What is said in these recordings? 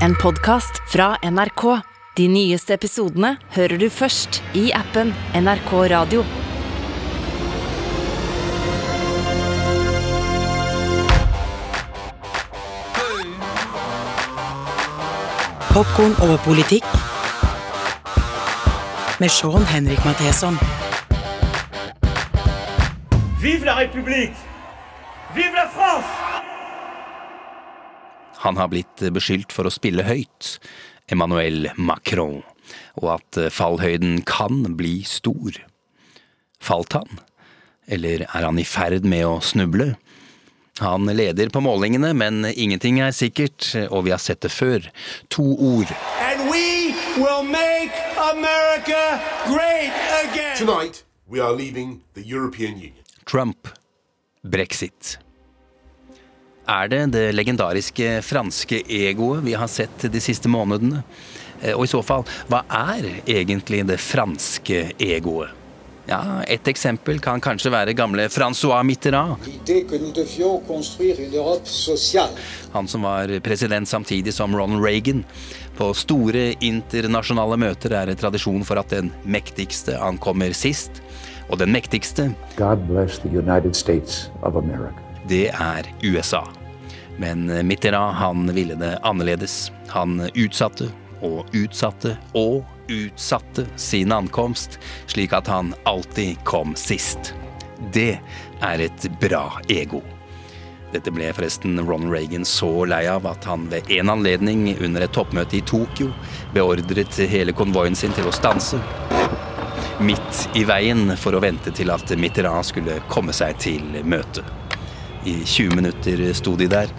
en podkast fra NRK. De nyeste episodene hører du først i appen NRK Radio. Popkorn over politikk med Sean Henrik Matheson. Vive la République Vive la France Han har blitt beskyldt for å spille høyt, Emmanuel Macron, og at fallhøyden kan bli stor. Falt han? Eller er han i ferd med å snuble? Han leder på målingene, men ingenting er sikkert, og vi har sett det før. To ord. And we will make America great again Tonight, we are leaving the European Union. Trump. Brexit. Er det det legendariske franske egoet vi har sett de siste månedene? Eh, Og i så fall, hva er egentlig det franske egoet? Ja, Et eksempel kan kanskje være gamle Francois Mitterrand. Han som var president samtidig som Ronald Reagan. På store internasjonale møter er det tradisjon for at den mektigste ankommer sist. Og den mektigste, God bless the United States of America. Det er USA. Men Mitterrand han ville det annerledes. Han utsatte og utsatte og utsatte sin ankomst, slik at han alltid kom sist. Det er et bra ego. Dette ble forresten Ronald Reagan så lei av at han ved en anledning under et toppmøte i Tokyo beordret hele konvoien sin til å stanse. Midt i veien for å vente til at Mitterrand skulle komme seg til møtet. I 20 minutter sto de der,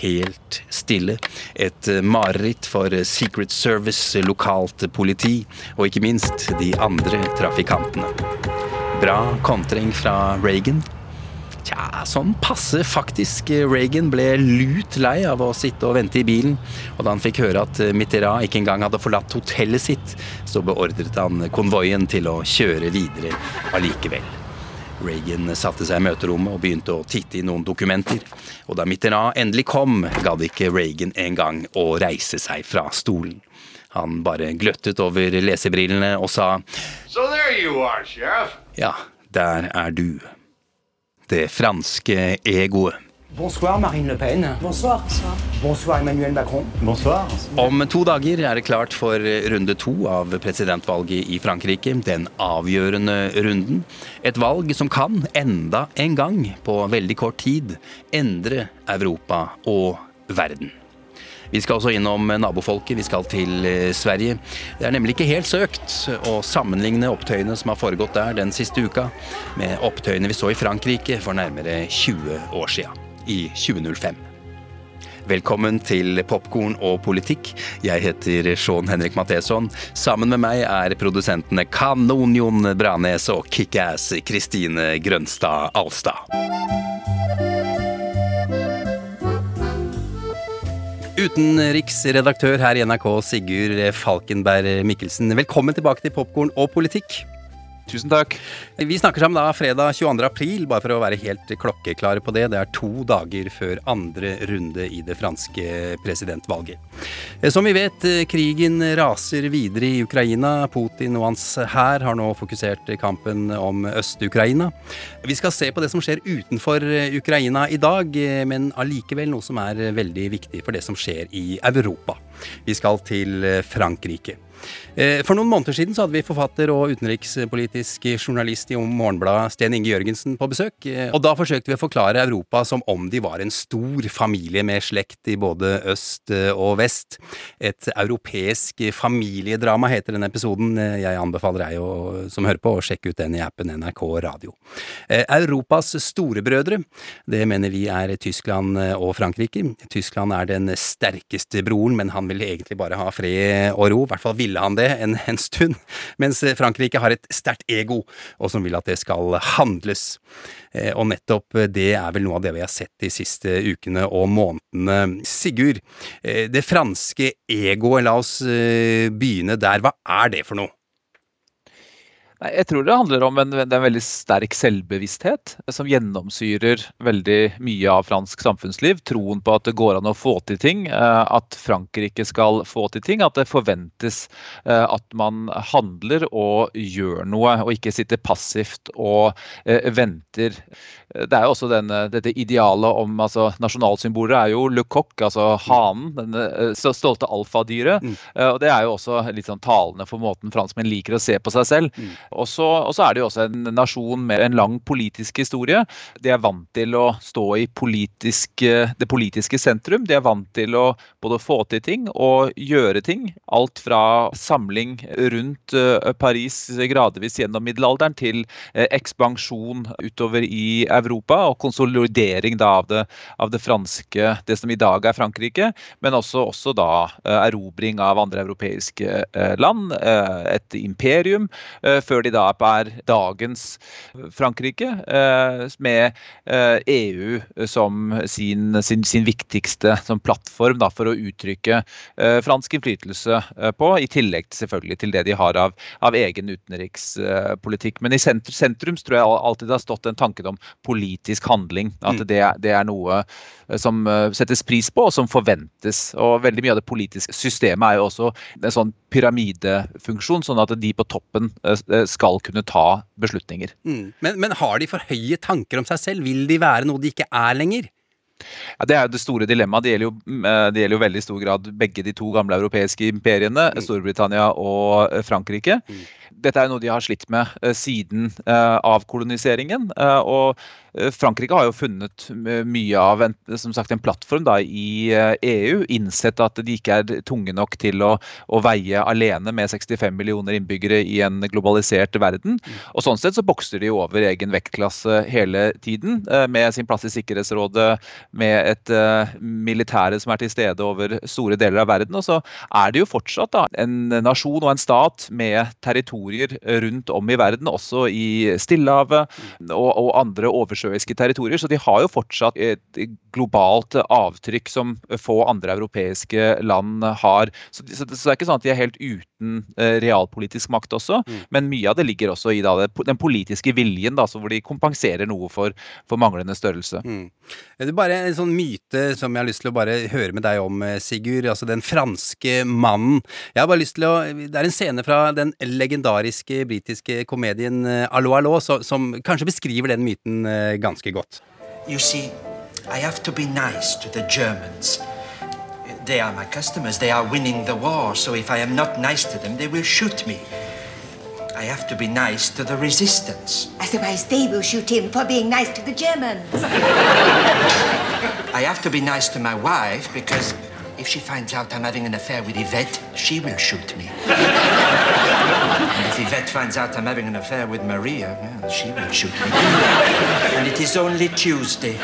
helt stille. Et mareritt for Secret Service, lokalt politi og ikke minst de andre trafikantene. Bra kontring fra Reagan. Tja, sånn passe faktisk. Reagan ble lut lei av å sitte og vente i bilen, og da han fikk høre at Mitterrand ikke engang hadde forlatt hotellet sitt, så beordret han konvoien til å kjøre videre allikevel. Reagan satte seg i møterommet og begynte å titte i noen dokumenter. Og da Mitterrand endelig kom, gadd ikke Reagan engang å reise seg fra stolen. Han bare gløttet over lesebrillene og sa So are, Ja, der er du. Det franske egoet. Bonsoir Marine Le Pen. Bonsoir. Bonsoir Emmanuel Macron. Bonsoir Om to dager er det klart for runde to av presidentvalget i Frankrike. Den avgjørende runden. Et valg som kan, enda en gang på veldig kort tid, endre Europa og verden. Vi skal også innom nabofolket. Vi skal til eh, Sverige. Det er nemlig ikke helt søkt å sammenligne opptøyene som har foregått der den siste uka, med opptøyene vi så i Frankrike for nærmere 20 år siden, i 2005. Velkommen til Popkorn og politikk. Jeg heter Sean Henrik Matheson. Sammen med meg er produsentene Kanonjon Branes og Kickass Kristine Grønstad Alstad. Utenriksredaktør her i NRK, Sigurd Falkenberg Mikkelsen. Velkommen tilbake til Popkorn og politikk. Tusen takk. Vi snakker sammen da fredag 22. april, bare for å være helt klokkeklare på det. Det er to dager før andre runde i det franske presidentvalget. Eh, Som vi vet, eh, krigen raser videre i Ukraina. Putin og hans hær har nå fokusert kampen om Øst-Ukraina. Vi skal se på det som skjer utenfor eh, Ukraina i dag, men allikevel noe som er veldig viktig for det som skjer i Europa. Vi skal til Frankrike. Eh, For noen måneder siden så hadde vi forfatter og utenrikspolitisk journalist i Morgenbladet Sten Inge Jørgensen på besøk. eh, Og da forsøkte vi å forklare Europa som om de var en stor familie med slekt i både øst eh, og vest. Et europeisk familiedrama heter denne episoden. Jeg anbefaler deg som hører på å sjekke ut den i appen NRK Radio. Europas storebrødre, det mener vi er Tyskland og Frankrike. Tyskland er den sterkeste broren, men han vil egentlig bare ha fred og ro. I hvert fall ville han det en, en stund. Mens Frankrike har et sterkt ego, og som vil at det skal handles. Eh, Og nettopp det er vel noe av det vi har sett de siste ukene og månedene. Sigurd, eh, det franske egoet, la oss eh, begynne der. Hva er det for noe? Nei, Jeg tror det handler om en, en, veldig sterk selvbevissthet som gjennomsyrer veldig mye av fransk samfunnsliv. Troen på at det går an å få til ting, eh, at Frankrike skal få til ting. At det forventes eh, at man handler og gjør noe, og ikke sitter passivt og eh, venter. Det er jo også denne, dette idealet om altså Nasjonalsymbolet er jo le coq, altså hanen. Denne stolte alfadyret. Mm. Og det er jo også litt sånn talende for måten franskmenn liker å se på seg selv. Og så, er det jo også en nasjon med en lang politisk historie. De er vant til å stå i politisk, det politiske sentrum. De er vant til å både få til ting og gjøre ting. Alt fra samling rundt eh, Paris gradvis gjennom middelalderen til eh, ekspansjon utover i Europa og konsolidering av det, av det franske, det som i dag er Frankrike, men også, også da eh, erobring av andre europeiske land. Et imperium. før før de da er dagens Frankrike, eh, med EU eh, e som sin, sin, sin viktigste som plattform da, for å uttrykke eh, fransk innflytelse på, i tillegg selvfølgelig til det de har av, av egen utenrikspolitikk. Men i sentrum, sentrum tror jeg alltid det har stått en tanke om politisk handling. At mm. det, det er noe som settes pris på, og som forventes. Og veldig mye av det politiske systemet er jo også en sånn pyramidefunksjon, sånn at de på toppen skal kunne ta beslutninger. Mm. Men, men har de for høye tanker om seg selv? Vil de være noe de ikke er lenger? Ja, Det er jo det store dilemmaet. Det gjelder jo, eh, det gjelder jo veldig stor grad begge de to gamle europeiske imperiene, mm. Storbritannia og eh, Frankrike. Mm. Dette er jo noe de har slitt med siden avkoloniseringen. Og Frankrike har jo funnet mye av en, som sagt, en plattform da, i EU. E innsett at de ikke er tunge nok til å, å, veie alene med 65 millioner innbyggere i en globalisert verden. Og Sånn sett så bokser de over egen vektklasse hele tiden, med sin plass i Sikkerhetsrådet, med et militære som er til stede over store deler av verden. Og så er det jo fortsatt da, en nasjon og en stat med territorier rundt om i verden, også i Stillehavet og, og, andre oversjøiske territorier. Så de har jo fortsatt et globalt avtrykk som få andre europeiske land har. Så, så, så det er ikke sånn at de er helt uten eh, realpolitisk makt også, mm. men mye av det ligger også i da, den politiske viljen, da, hvor de kompenserer noe for, for manglende størrelse. Mm. Det er bare en sånn myte som jeg har lyst til å bare høre med deg om, eh, Sigurd. Altså den franske mannen. Jeg har bare lyst til å Det er en scene fra den legendariske britiske komedien eh, Allo Allo som kanskje beskriver den myten ganske godt. You see, I have to be nice to the Germans. They are my customers. They are winning the war, so if I am not nice to them, they will shoot me. I have to be nice to the resistance. Otherwise, they will shoot him for being nice to the Germans. I have to be nice to my wife because if she finds out I'm having an affair with Yvette, she will shoot me. and if Yvette finds out I'm having an affair with Maria, well, she will shoot me. and it is only Tuesday.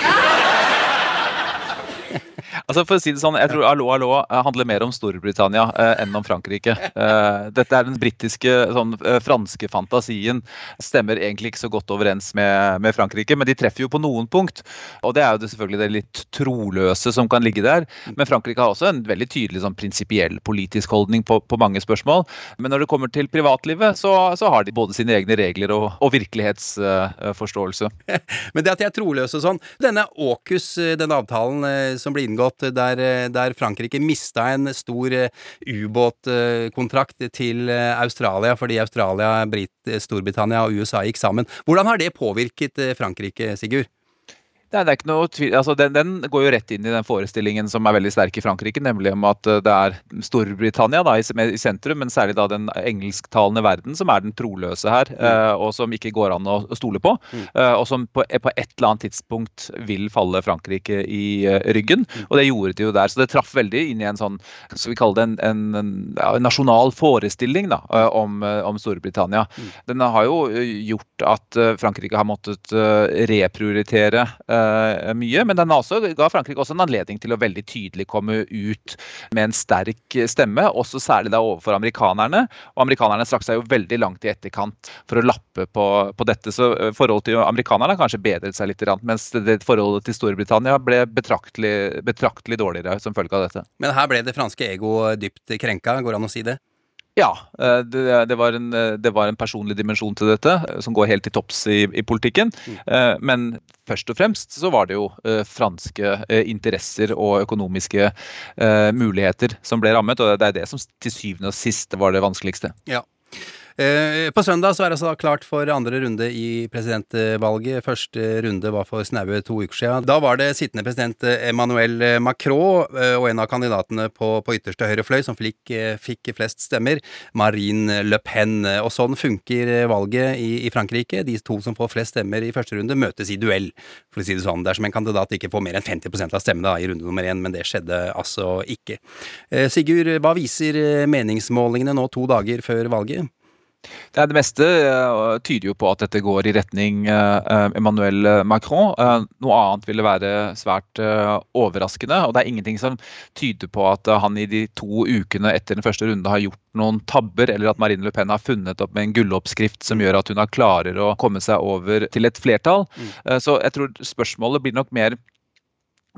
Altså for å si det sånn, Jeg tror Allo Allo eh, handler mer om Storbritannia eh, enn om Frankrike. Eh, dette er den britiske, sånn franske fantasien. Stemmer egentlig ikke så godt overens med, med, Frankrike, men de treffer jo på noen punkt. Og det er jo det selvfølgelig det litt troløse som kan ligge der. Men Frankrike har også en veldig tydelig sånn prinsipiell politisk holdning på, på, mange spørsmål. Men når det kommer til privatlivet, så, så har de både sine egne regler og, og virkelighetsforståelse. men det at de er troløse sånn Denne AUKUS, den avtalen som ble inngått ubåt, der, eh, der Frankrike mista en stor eh, ubåtkontrakt til eh, Australia fordi Australia, Brit, Storbritannia og USA gikk sammen. Hvordan har det påvirket Frankrike, Sigurd? Nei, det er ikke noe tvil. Altså, den, den, går jo rett inn i den forestillingen som er veldig sterk i Frankrike, nemlig om at eh, det er Storbritannia da, i, sentrum, men særlig da den engelsktalende verden som er den troløse her, mm. uh, og som ikke går an å, stole på. Mm. Uh, og som på, på, et eller annet tidspunkt vil falle Frankrike i ryggen. Mm. Og det gjorde de jo der. Så det traff veldig inn i en sånn, skal vi kalle det en, en, en ja, nasjonal forestilling da, om, om, Storbritannia. Mm. Den har jo gjort at Frankrike har måttet reprioritere uh, mye. Men den også, ga Frankrike også en anledning til å veldig tydelig komme ut med en sterk stemme, også særlig da overfor amerikanerne. Og amerikanerne strakk seg jo veldig langt i etterkant for å lappe på, på dette. Så eh, forholdet til amerikanerne har kanskje bedret seg litt, mens det, forholdet til Storbritannia ble betraktelig, betraktelig dårligere som følge av dette. Men her ble det franske ego dypt krenka, går det an å si det? Ja, det, det, var en, det, var en, personlig dimensjon til dette, som går helt til topps i, i politikken. Mm. Men først og fremst så var det jo franske interesser og økonomiske muligheter som ble rammet, og det er det som til syvende og sist var det vanskeligste. Ja, Eh, på søndag så er det altså klart for andre runde i presidentvalget. Første runde var for snaue to uker siden. Da var det sittende president Emmanuel Macron eh, og en av kandidatene på, på ytterste høyre fløy som fikk, eh, fikk, flest stemmer, Marine Le Pen. Og sånn funker valget i, i, Frankrike. De to som får flest stemmer i første runde, møtes i duell, for å si det sånn. Dersom en kandidat ikke får mer enn 50% av stemmene i runde nummer én, men det skjedde altså ikke. Sigurd, hva viser meningsmålingene nå to dager før valget? Det, det meste uh, tyder jo på at dette går i retning uh, Emmanuel Macron. Noe annet ville være svært overraskende. Og det er ingenting som tyder på at han i de to ukene etter den første runde har gjort noen tabber, eller at Marine Le Pen har funnet opp med en gulloppskrift som gjør at hun har klarer å komme seg over til et flertall. Mm. Så jeg tror spørsmålet blir nok mer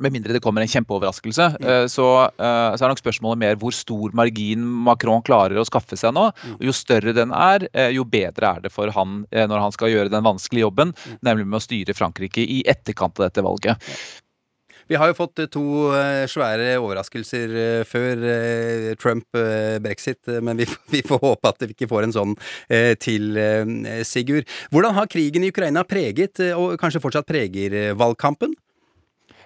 med mindre det kommer en kjempeoverraskelse, mm. Eh, så, eh, så, er nok spørsmålet mer hvor stor margin Macron klarer å skaffe seg nå. Mm. Og jo større den er, eh, jo bedre er det for han når han skal gjøre den vanskelige jobben, mm. nemlig med å styre Frankrike i etterkant av dette valget. Vi har jo fått to svære overraskelser før Trump-brexit, men vi, vi, får håpe at vi ikke får en sånn til, Sigurd. Hvordan har krigen i Ukraina preget, og kanskje fortsatt preger, valgkampen?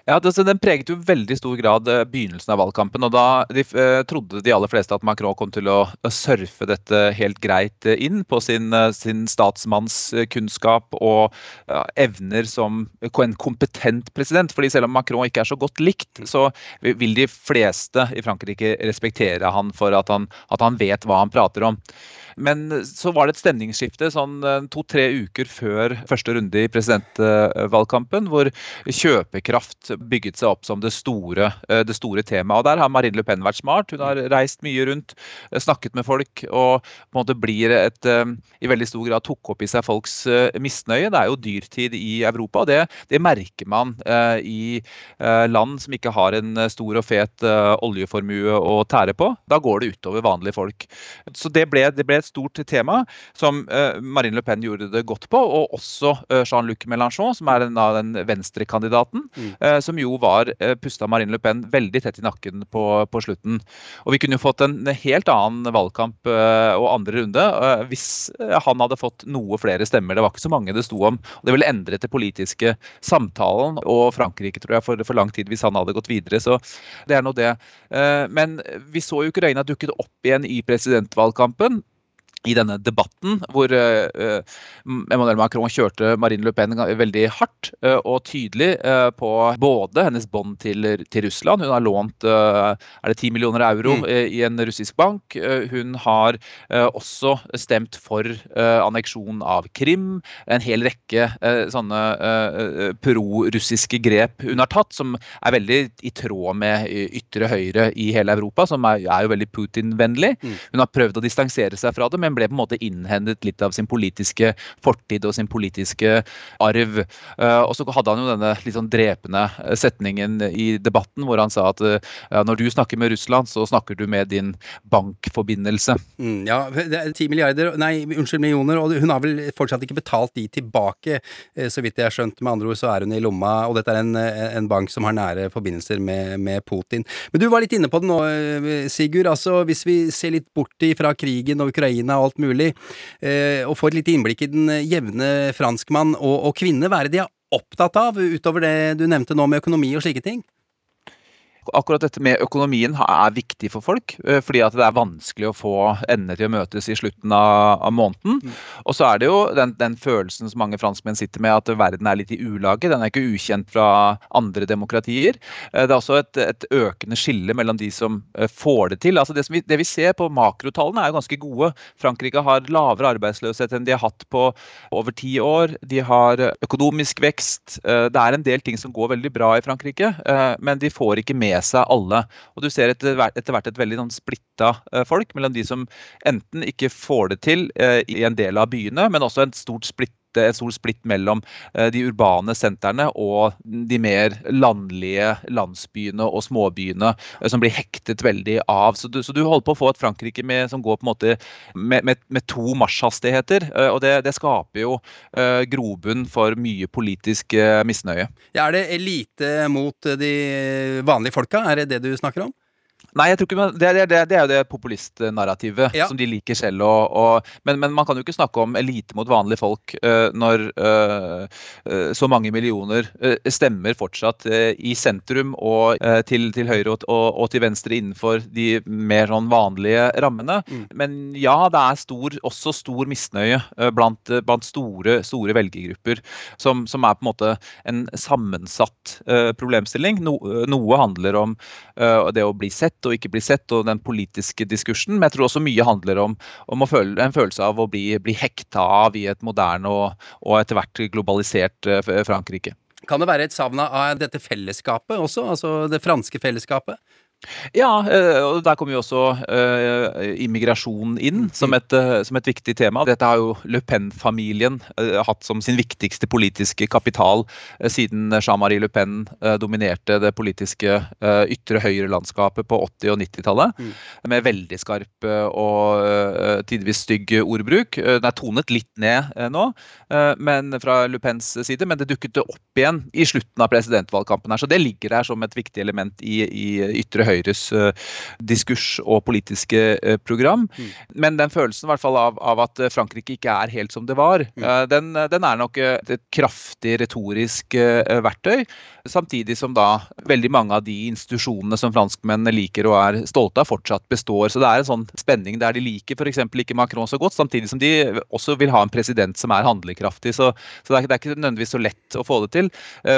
Ja, det, Den preget jo veldig stor grad eh, begynnelsen av valgkampen. og Da de, eh, trodde de aller fleste at Macron kom til å surfe dette helt greit eh, inn på sin, sin statsmannskunnskap og ja, evner som en kompetent president. fordi selv om Macron ikke er så godt likt, så vil de fleste i Frankrike respektere han for at han, at han vet hva han prater om. Men så var det et stemningsskifte sånn eh, to-tre uker før første runde i presidentvalgkampen, hvor kjøpekraft bygget seg opp som det store, eh, det store temaet. Og Der har Marine Le Pen vært smart. Hun har reist mye rundt, eh, snakket med folk og på en måte blir et i veldig stor grad tok opp i seg folks misnøye. Det er jo dyrtid i Europa, og det, det merker man i land som ikke har en stor og fet oljeformue å tære på. Da går det utover vanlige folk. Så det ble, det ble et stort tema som uh, Marine Le Pen gjorde det godt på, og også uh, Jean-Luc Mélenchon, som er den, den venstrekandidaten, mm. uh, som jo var pusta Marine Le Pen veldig tett i nakken på, på, slutten. Og vi kunne jo fått en helt annen valgkamp og andre runde hvis han hadde fått noe flere stemmer. Det var ikke så mange det sto om. og Det ville endret det politiske samtalen og Frankrike, tror jeg, for, for lang tid hvis han hadde gått videre. Så det er nå det. Men vi så jo Ukraina dukket opp igjen i presidentvalgkampen i denne debatten, hvor uh, Emmanuel Macron kjørte Marine Le Pen veldig hardt uh, og tydelig uh, på både hennes bånd til, til, Russland. Hun har lånt er det 10 millioner euro mm. i en russisk bank. hun har også stemt for anneksjon av Krim. En hel rekke sånne pro-russiske grep hun har tatt, som er veldig i tråd med ytre høyre i hele Europa, som er, er jo veldig Putin-vennlig. Mm. Hun har prøvd å distansere seg fra det. men men ble på en måte innhentet litt av sin politiske fortid og sin politiske arv. Eh, og så hadde han jo denne litt sånn drepende setningen i debatten hvor han sa at eh, når du snakker med Russland, så snakker du med din bankforbindelse. Mm, ja, det er 10 milliarder, nei, unnskyld, millioner, og hun har vel fortsatt ikke betalt de tilbake, eh, så vidt jeg har skjønt. Med andre ord så er hun i lomma, og dette er en, en bank som har nære forbindelser med, med, Putin. Men du var litt inne på det nå, Sigurd. altså Hvis vi ser litt bort fra krigen og Ukraina og alt mulig, eh, og få et lite innblikk i den jevne franskmann og, og kvinne. Det de er opptatt av, utover det du nevnte nå med økonomi og slike ting? Akkurat dette med økonomien er viktig for folk. Eh, fordi det er vanskelig å få endene til å møtes i slutten av, av måneden. Mm. Og så er det jo den, den, følelsen som mange franskmenn sitter med, at verden er litt i ulage. Den er ikke ukjent fra andre demokratier. Eh, det er også et, et økende skille mellom de som eh, får det til. Altså det, vi, det vi ser på makrotallene er jo ganske gode. Frankrike har lavere arbeidsløshet enn de har hatt på over ti år. De har økonomisk vekst. Det er en del ting som går veldig bra i Frankrike, men de får ikke med seg alle. Og du ser etter hvert, etter hvert et veldig sånn splitta eh, folk mellom de som enten ikke får det til eh, i en del av byene, men også en stort splitt et stort splitt mellom de urbane sentrene og de mer landlige landsbyene og småbyene som blir hektet veldig av. Så du, så du holder på å få et Frankrike med, som går på en måte med, med, med to marsjhastigheter. og det, det skaper jo grobunn for mye politisk misnøye. Ja, er det elite mot de vanlige folka? Er det det du snakker om? Nei, jeg tror ikke, det, det, det, det er jo det populistnarrativet ja. som de liker selv. Og, og, men, men, man kan jo ikke snakke om elite mot vanlige folk uh, når uh, uh, så mange millioner stemmer fortsatt i sentrum og til, til, høyre og, og, og, til venstre innenfor de mer sånn vanlige rammene. Mm. Men ja, det er stor, også stor misnøye blant, blant store, store velgergrupper, som, som, er på en måte en sammensatt problemstilling. No, noe handler om det å bli sett og ikke bli sett, og den politiske diskursen. Men jeg tror også mye handler om, om føle, en følelse av å bli, bli hekta av i et moderne og, og etter hvert globalisert eh, Frankrike. Kan det være et savn av dette fellesskapet også, altså det franske fellesskapet? Ja, eh, og der kommer jo også uh, immigrasjon inn som et, uh, som et, viktig tema. Dette har jo Le Pen-familien uh, hatt som sin viktigste politiske kapital siden Jean-Marie Le Pen dominerte det politiske ytre høyre-landskapet på 80- og 90-tallet. Mm. Med veldig skarp og tidvis stygg ordbruk. Den er tonet litt ned nå men fra Le Pens side, men det dukket opp igjen i slutten av presidentvalgkampen. her, Så det ligger der som et viktig element i, i ytre Høyres uh, diskurs og politiske uh, program. Mm. Men den følelsen hvert fall av, av, at Frankrike ikke er helt som det var, mm. den, den, er nok et kraftig retorisk verktøy. Samtidig som da veldig mange av de institusjonene som franskmennene liker og er stolte av, fortsatt består. Så det er en sånn spenning der de liker f.eks. ikke Macron så godt, samtidig som de også vil ha en president som er handlekraftig. Så, så det, er, det, er, ikke nødvendigvis så lett å få det til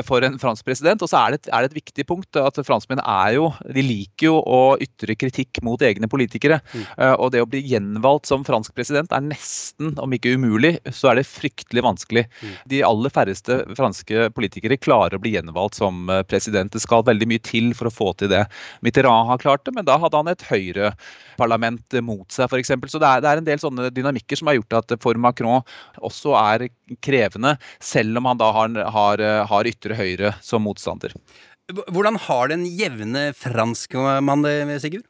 for en fransk president. Og så er det, er det et viktig punkt at franskmenn er jo De liker liker jo å ytre kritikk mot egne politikere. Mm. Uh, og det å bli gjenvalgt som fransk president er nesten, om ikke umulig, så er det fryktelig vanskelig. Mm. De aller færreste franske politikere klarer å bli gjenvalgt som eh, president. Det skal veldig mye til for å få til det. Mitterrand har klart det, men da hadde han et høyreparlament mot seg, f.eks. Så det er, det er en del sånne dynamikker som har gjort at for Macron også er krevende, selv om han da har, har, har ytre høyre som motstander. Hvordan har den jevne franskmann det, Sigurd?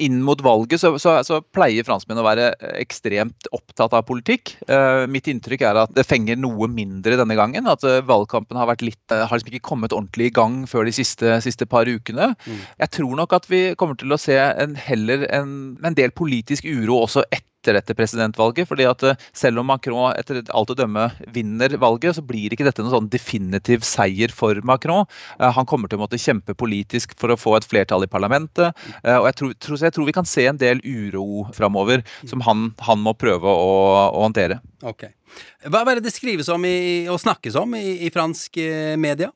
inn mot valget så, så, så, pleier franskmenn å være ekstremt opptatt av politikk. Uh, mitt inntrykk er at det fenger noe mindre denne gangen. At uh, valgkampen har vært litt uh, har liksom ikke kommet ordentlig i gang før de siste, siste par ukene. Mm. Jeg tror nok at vi kommer til å se en, heller en, en del politisk uro også etter etter dette presidentvalget. fordi at eh, Selv om Macron etter alt å dømme vinner valget, så blir ikke dette noen sånn definitiv seier for Macron. Eh, han kommer til å måtte kjempe politisk for å få et flertall i parlamentet. Eh, og Jeg tror, jeg tror vi kan se en del uro framover som han, han, må prøve å, å håndtere. Ok. Hva er det det skrives om i, og snakkes om i, i fransk media?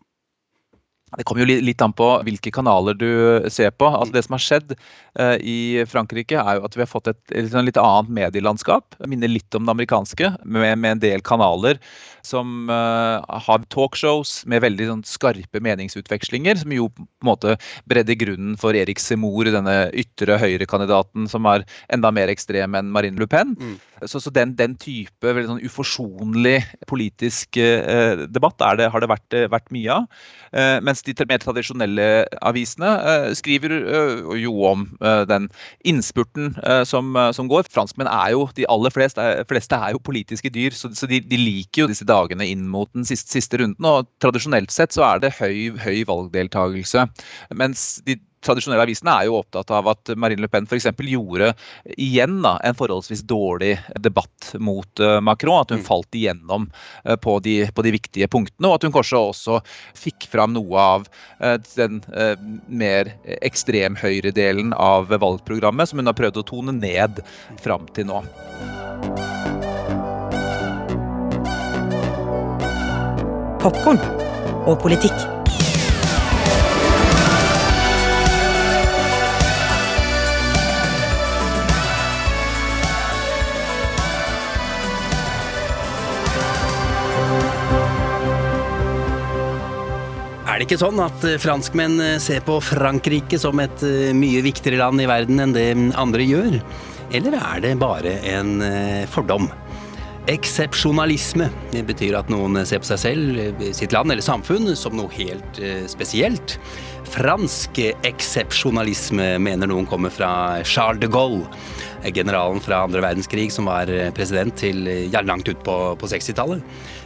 Det kommer jo litt an på hvilke kanaler du ser på. Altså Det som har skjedd uh, i Frankrike, er jo at vi har fått et, et litt annet medielandskap. Det minner litt om det amerikanske, med, med en del kanaler som uh, har talkshows med veldig sånn, skarpe meningsutvekslinger, som jo på en måte bredde grunnen for Erik Semour, denne ytre høyrekandidaten som er enda mer ekstrem enn Marine Le Pen. Mm. Så, så den, den, type veldig sånn uforsonlig politisk uh, debatt det, har det vært, vært mye av. mens de mer tradisjonelle avisene uh, skriver uh, jo om uh, den innspurten som, som, går. Franskmenn er jo de aller fleste, fleste er jo politiske dyr, så, så de, de, liker jo disse dagene inn mot den siste, siste runden. Og tradisjonelt sett så er det høy, høy valgdeltakelse. Mens de tradisjonelle avisene er jo opptatt av at Marine Le Pen f.eks. gjorde igjen da, en forholdsvis dårlig debatt mot uh, Macron. At hun mm. falt igjennom uh, på, de, på, de, viktige punktene, og at hun kanskje også fikk fram noe av uh, den mer ekstremhøyredelen av valgprogrammet som hun har prøvd å tone ned fram til nå. Popkorn og politikk. Det ikke sånn at eh, franskmenn eh, ser på Frankrike som et eh, mye viktigere land i verden enn det andre gjør? Eller er det bare en fordom? Eksepsjonalisme betyr at noen ser på seg selv, sitt land eller samfunn som noe helt spesielt. Fransk eksepsjonalisme mener noen kommer fra Charles de Gaulle, generalen fra andre verdenskrig som var president til langt ut på, på 60-tallet.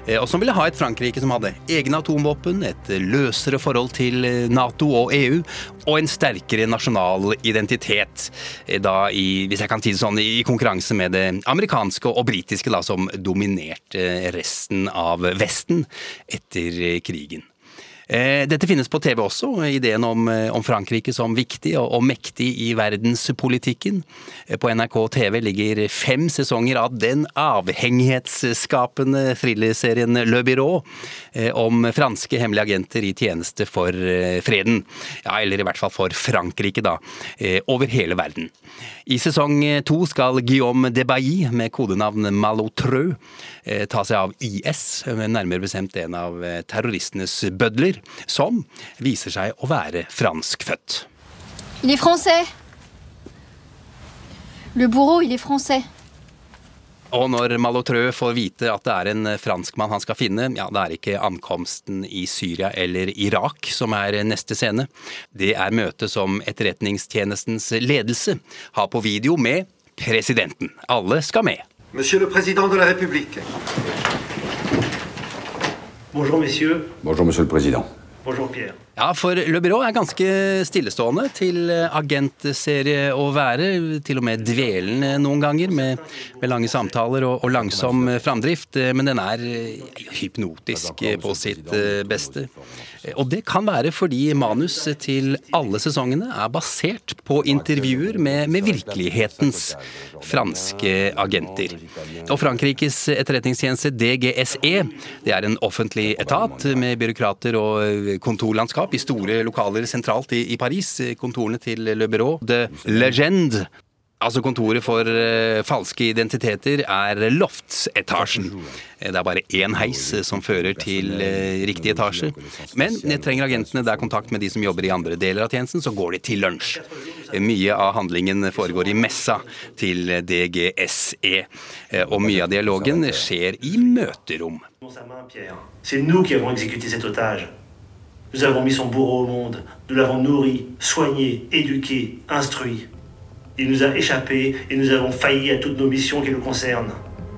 Eh, og som ville ha et Frankrike som hadde egne atomvåpen, et løsere forhold til eh, Nato og EU, og en sterkere nasjonal identitet. Eh, da i, hvis jeg kan si det sånn, i konkurranse med det amerikanske og britiske, da, som dominerte resten av Vesten etter krigen. Eh, dette finnes på TV også, ideen om, eh, om Frankrike som viktig og, og, mektig i verdenspolitikken. Eh, på NRK TV ligger fem sesonger av den avhengighetsskapende thrillerserien Le Byrå om franske hemmelige agenter i tjeneste for freden. Ja, eller i hvert fall for Frankrike, da. Over hele verden. I sesong to skal Guillaume de Bailly, med kodenavn Malotreux, ta seg av IS, nærmere bestemt en av terroristenes bødler som viser seg å være franskfødt. Il est français. Le bourreau, il est français. Og når Malotreux får vite at det er en franskmann han skal finne, ja, det er ikke ankomsten i Syria eller Irak som er neste scene. Det er møtet som Etterretningstjenestens ledelse har på video med presidenten. Alle skal med. Monsieur le président de la République. Bonjour, messieurs. Bonjour, monsieur le président. Bonjour, Pierre. Ja, for Le Byrå er ganske stillestående til agentserie å være. Til og med dvelende noen ganger, med, med lange samtaler og, og, langsom framdrift. Men den er hypnotisk på sitt beste. Og det kan være fordi manus til alle sesongene er basert på intervjuer med, med virkelighetens franske agenter. Og Frankrikes etterretningstjeneste DGSE det er en offentlig etat med byråkrater og kontorlandskap selskap i store lokaler sentralt i, i Paris. Kontorene til Le Bureau de Legende Altså Kontoret for uh, falske identiteter er loftsetasjen. Det er bare én heis som fører til uh, riktig etasje. Men trenger agentene der kontakt med de som jobber i andre deler av tjenesten, så går de til lunsj. Mye av handlingen foregår i messa til DGSE. Og mye av dialogen skjer i møterom. C'est nous qui avons exécuté cet otage. Nous avons mis son bourreau au monde. Nous l'avons nourri, soigné, éduqué, instruit. Il nous a échappé et nous avons failli à toutes nos missions qui le concernent.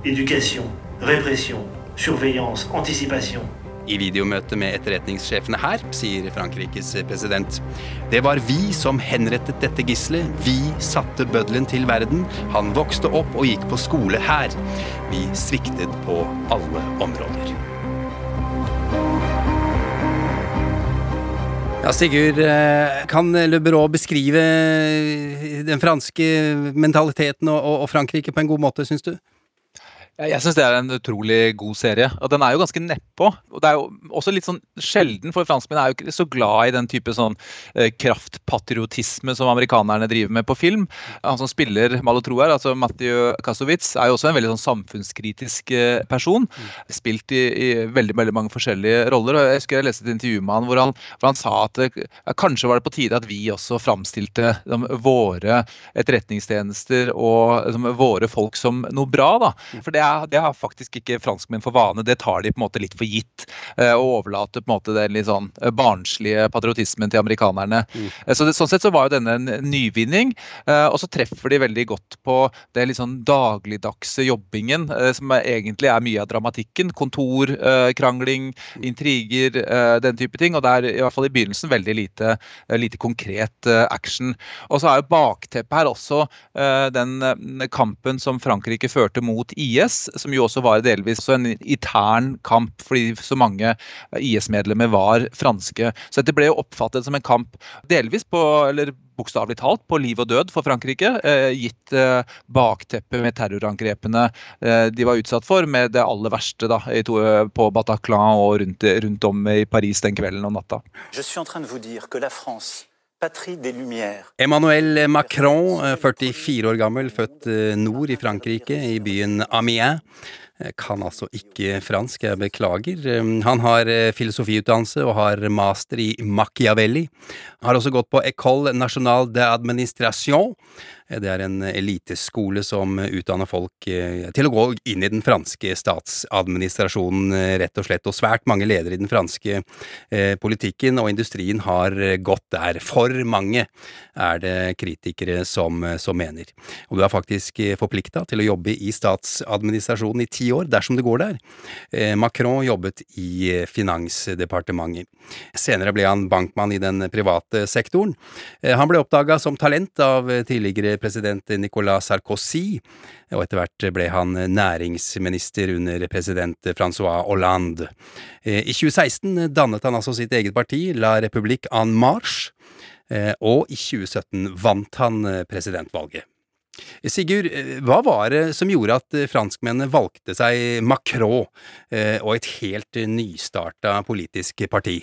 Éducation, répression, surveillance, anticipation. I videomøtet med etterretningssjefene her sier Frankrikes president Det var vi som henrettet dette gisselet. Vi satte bøddelen til verden. Han vokste opp og gikk på skole her. Vi sviktet på alle områder. Ja, Sigurd, eh, kan Le Bureau beskrive den franske mentaliteten og, og Frankrike på en god måte, syns du? Jeg syns det er en utrolig god serie. Og den er jo ganske nedpå. Og det er jo også litt sånn sjelden, for franskmenn er jo ikke så glad i den type sånn eh, kraftpatriotisme som amerikanerne driver med på film. Han som spiller Malotro her, altså Mathieu Kassowitz, er jo også en veldig sånn samfunnskritisk eh, person. Spilt i, i, veldig veldig mange forskjellige roller. og Jeg husker jeg leste et intervju med han hvor han, hvor han sa at det, kanskje var det på tide at vi også framstilte de, våre etterretningstjenester og de, våre folk som noe bra. da. For det er det har faktisk ikke franskmenn for vane. Det tar de på en måte litt for gitt. Eh, og overlater på en måte den litt sånn eh, barnslige patriotismen til amerikanerne. Mm. Eh, så det, Sånn sett så var jo denne en nyvinning. Og så treffer de veldig godt på det litt sånn dagligdagse jobbingen, som egentlig er mye av dramatikken. Kontor, krangling, intriger, den type ting. Og det er i hvert fall i begynnelsen veldig lite, lite konkret action. Og så er jo bakteppet her også den kampen som Frankrike førte mot IS som jo også var delvis en intern kamp fordi så mange IS-medlemmer var franske. Så dette ble jo oppfattet som en kamp delvis på, eller bokstavelig talt, på liv og død for Frankrike, eh, gitt eh, bakteppet med terrorangrepene eh, de var utsatt for, med det aller verste da, på Bataclan og rundt, rundt, om i Paris den kvelden og natta. Je suis en train de Emmanuel Macron, 44 år gammel, født nord i Frankrike, i byen Amiens. Kan altså ikke fransk, jeg beklager. Han har filosofiutdannelse og har master i Machiavelli. Har også gått på École Nationale d'Administration, Det er en eliteskole som utdanner folk til å gå inn i den franske statsadministrasjonen, rett og slett. Og svært mange ledere i den franske politikken og industrien har gått der. For mange er det kritikere som, som mener. Og du er faktisk forplikta til å jobbe i statsadministrasjonen i ti år, dersom det går der. Macron jobbet i Finansdepartementet. Senere ble han bankmann i den private sektoren. Han ble oppdaga som talent av tidligere president Nicolas Sarkozy, og etter hvert ble han næringsminister under president Francois Hollande. I 2016 dannet han altså sitt eget parti, La République en Marche, og i 2017 vant han presidentvalget. Sigurd, hva var det som gjorde at franskmennene valgte seg Macron og et helt nystarta politisk parti?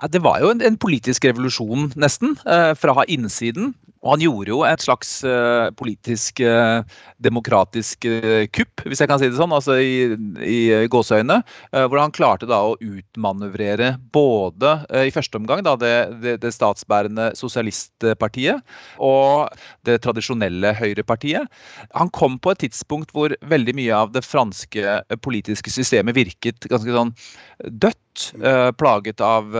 Ja, det var jo en, en politisk revolusjon, nesten, eh, fra innsiden. Og han gjorde jo et slags uh, politisk, uh, demokratisk uh, kupp, hvis jeg kan si det sånn, altså i, i gåseøyne. hvor han klarte da å utmanøvrere både i første omgang da, det, det, det, statsbærende sosialistpartiet og det tradisjonelle høyrepartiet. Han kom på et tidspunkt hvor veldig mye av det franske politiske systemet virket ganske sånn dødt. Plaget av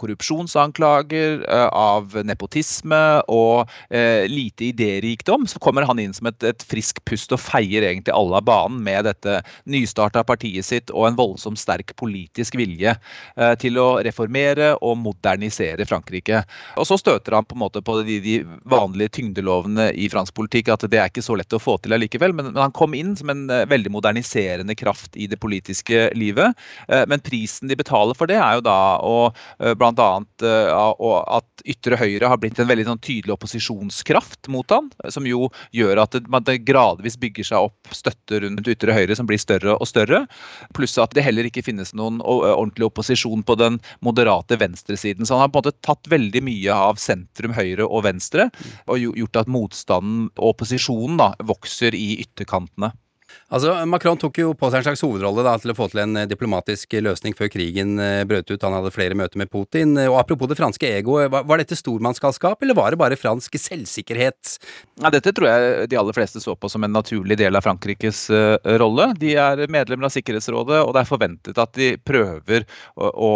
korrupsjonsanklager, av nepotisme og eh, lite idérikdom, så kommer han inn som et, et frisk pust og feier egentlig alle av banen med dette nystarta partiet sitt og en voldsomt sterk politisk vilje eh, til å reformere og modernisere Frankrike. Og så støter han på en måte på de, de vanlige tyngdelovene i fransk politikk, at det er ikke så lett å få til allikevel. Men, men han kom inn som en veldig moderniserende kraft i det politiske livet. Men prisen de betaler for det, er jo da og, blant annet, og at ytre høyre har blitt en veldig sånn, tydelig opposisjonskraft mot han, som jo gjør at det, gradvis bygger seg opp støtte rundt ytre høyre som blir større og større. Pluss at det heller ikke finnes noen ordentlig opposisjon på den moderate venstresiden. Så han har på en måte tatt veldig mye av sentrum høyre og venstre og gjort at motstanden og opposisjonen da, vokser i ytterkantene. Altså, Macron tok jo på seg en slags hovedrolle da, til å få til en eh, diplomatisk løsning før krigen eh, brøt ut. Han hadde flere møter med Putin. Og Apropos det franske egoet, var, var dette stormannsgalskap, eller var det bare fransk selvsikkerhet? Ja, dette tror jeg de aller fleste så på som en naturlig del av Frankrikes uh, rolle. De er medlemmer av Sikkerhetsrådet, og det er forventet at de prøver å, å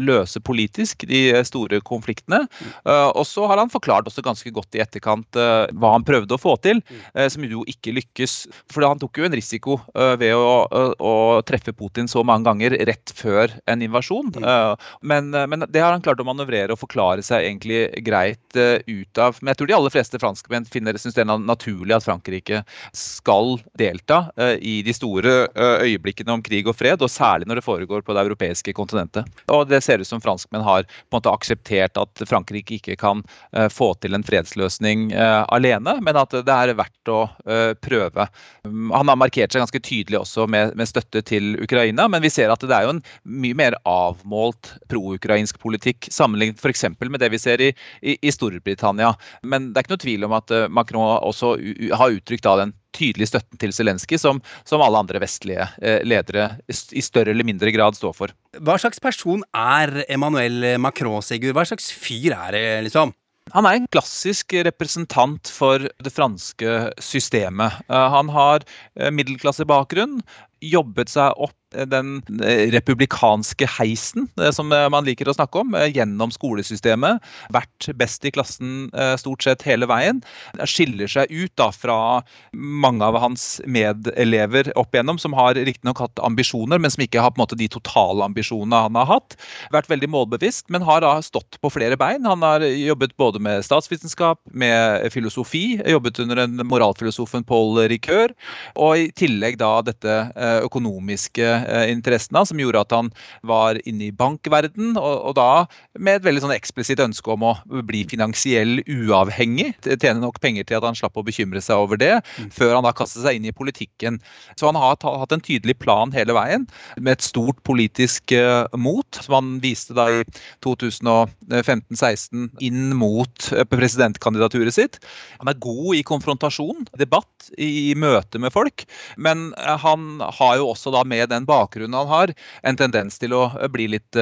løse politisk de store konfliktene. Uh, og så har han forklart også ganske godt i etterkant uh, hva han prøvde å få til, som jo ikke lykkes. For han tok jo en risiko uh, ved å, å, å, treffe Putin så mange ganger rett før en invasjon. Uh, men, men, det har han klart å manøvrere og forklare seg egentlig greit ut av. Men jeg tror de aller fleste franskmenn synes det er naturlig at Frankrike skal delta i de store øyeblikkene om krig og fred, og særlig når det foregår på det europeiske kontinentet. Og det ser ut som franskmenn har på en måte akseptert at Frankrike ikke kan få til en fredsløsning alene, men at det er verdt å prøve. Um, han har markert seg ganske tydelig også med, med, støtte til Ukraina. Men vi ser at det er jo en mye mer avmålt pro-ukrainsk politikk sammenlignet f.eks. med det vi ser i, i, i, Storbritannia. Men det er ikke noe tvil om at eh, Macron også har uttrykt da den tydelige støtten til Zelenskyj, som, som, alle andre vestlige eh, ledere i større eller mindre grad står for. Hva slags person er Emmanuel Macron, Sigurd? Hva slags fyr er det, liksom? Han er en klassisk representant for det franske systemet. Eh, han har eh, middelklassebakgrunn, jobbet seg opp den eh, republikanske heisen, eh, som eh, man liker å snakke om, gjennom skolesystemet. Vært best i klassen stort sett hele veien. Skiller seg ut da fra mange av hans medelever opp igjennom, som har riktignok hatt ambisjoner, men som ikke har på en måte de totale ambisjonene han har hatt. Vært veldig målbevisst, men har da stått på flere bein. Han har jobbet både med statsvitenskap, med filosofi, jobbet under en moralfilosofen Paul Ricoeur, og i tillegg da dette økonomiske Eh, interessene, som gjorde at han var inne i bankverden, og, og da med et veldig sånn eksplisitt ønske om å bli finansiell uavhengig. Tjene nok penger til at han slapp å bekymre seg over det, mm. før han da kastet seg inn i politikken. Så han har hatt en tydelig plan hele veien, med et stort politisk uh, mot, som han viste da i 2015-16 inn mot uh, presidentkandidaturet sitt. Han er god i konfrontasjon, debatt, i møte med folk, men uh, han har jo også da med den bakgrunnen han har, en tendens til å bli litt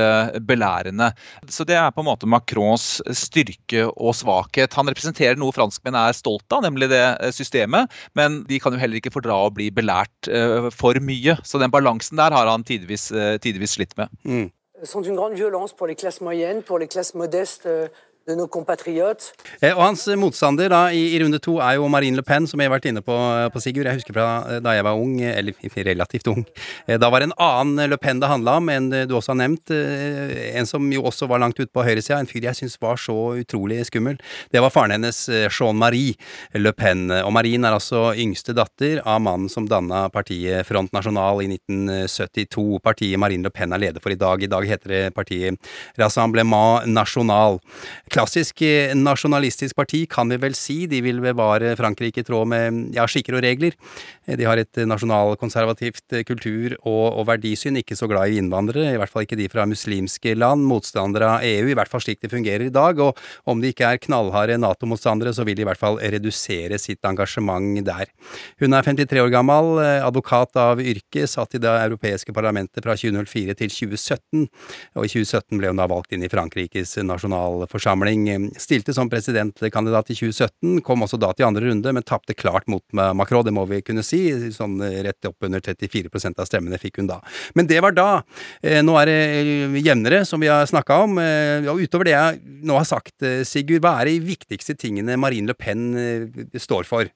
belærende. Så det er på en måte Macrons styrke og svakhet. Han representerer noe franskmenn er stolt av, nemlig det systemet, men de kan jo heller ikke fordra å bli belært for mye. Så den balansen der har han tidvis, tidvis slitt med. Mm. sont une grande violence pour les classes moyennes, pour les classes modestes euh, Eh, og hans motstander da i, i, runde to er jo Marine Le Pen, som jeg har vært inne på, på Sigurd. Jeg husker fra eh, da jeg var ung, eller relativt ung. Eh, da var det en annen Le Pen det handla om, enn du også har nevnt. En som jo også var langt ute på høyresida. En fyr jeg syns var så utrolig skummel. Det var faren hennes, Jean-Marie Le Pen. Og Marine er altså yngste datter av mannen som danna partiet Front National i 1972. Partiet Marine Le Pen er leder for i dag. I dag heter det partiet Rassemblement National klassisk eh, nasjonalistisk parti, kan vi vel si. De vil bevare Frankrike i tråd med ja, skikker og regler. Eh, de har et nasjonalkonservativt eh, kultur- og, og, verdisyn, ikke så glad i innvandrere, i hvert fall ikke de fra muslimske land, motstandere av EU, i hvert fall slik det fungerer i dag. Og om de ikke er knallharde Nato-motstandere, så vil de i hvert fall redusere sitt engasjement der. Hun er 53 år gammel, advokat av yrke, satt i det europeiske parlamentet fra 2004 til 2017, og i 2017 ble hun da valgt inn i Frankrikes nasjonalforsamling forsamling. Stilte som presidentkandidat i 2017, kom også da til andre runde, men tapte klart mot Macron, det må vi kunne si. Sånn rett opp under 34% av stemmene fikk hun da. Men det var da. Eh, nå er det eh, jevnere, som vi har snakka om. Eh, og utover det jeg nå har sagt, Sigurd, hva er de viktigste tingene Marine Le Pen står for?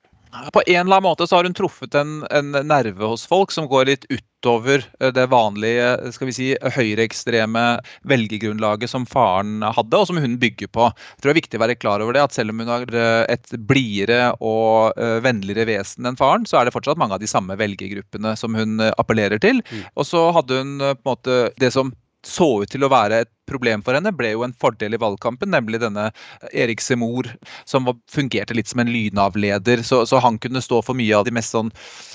På en eller annen måte så har hun truffet en, en nerve hos folk som går litt utover eh, det vanlige skal vi si, høyreekstreme velgergrunnlaget som faren hadde, og som hun bygger på. Jeg tror det er viktig å være klar over det, at Selv om hun har eh, et blidere og eh, vennligere vesen enn faren, så er det fortsatt mange av de samme velgergruppene som hun appellerer til. Mm. Og så hadde hun på en måte det som så ut til å være et problem for henne, ble jo en fordel i valgkampen, nemlig denne Erik Semor, som fungerte litt som en lynavleder. Så, så, han kunne stå for mye av de mest sånn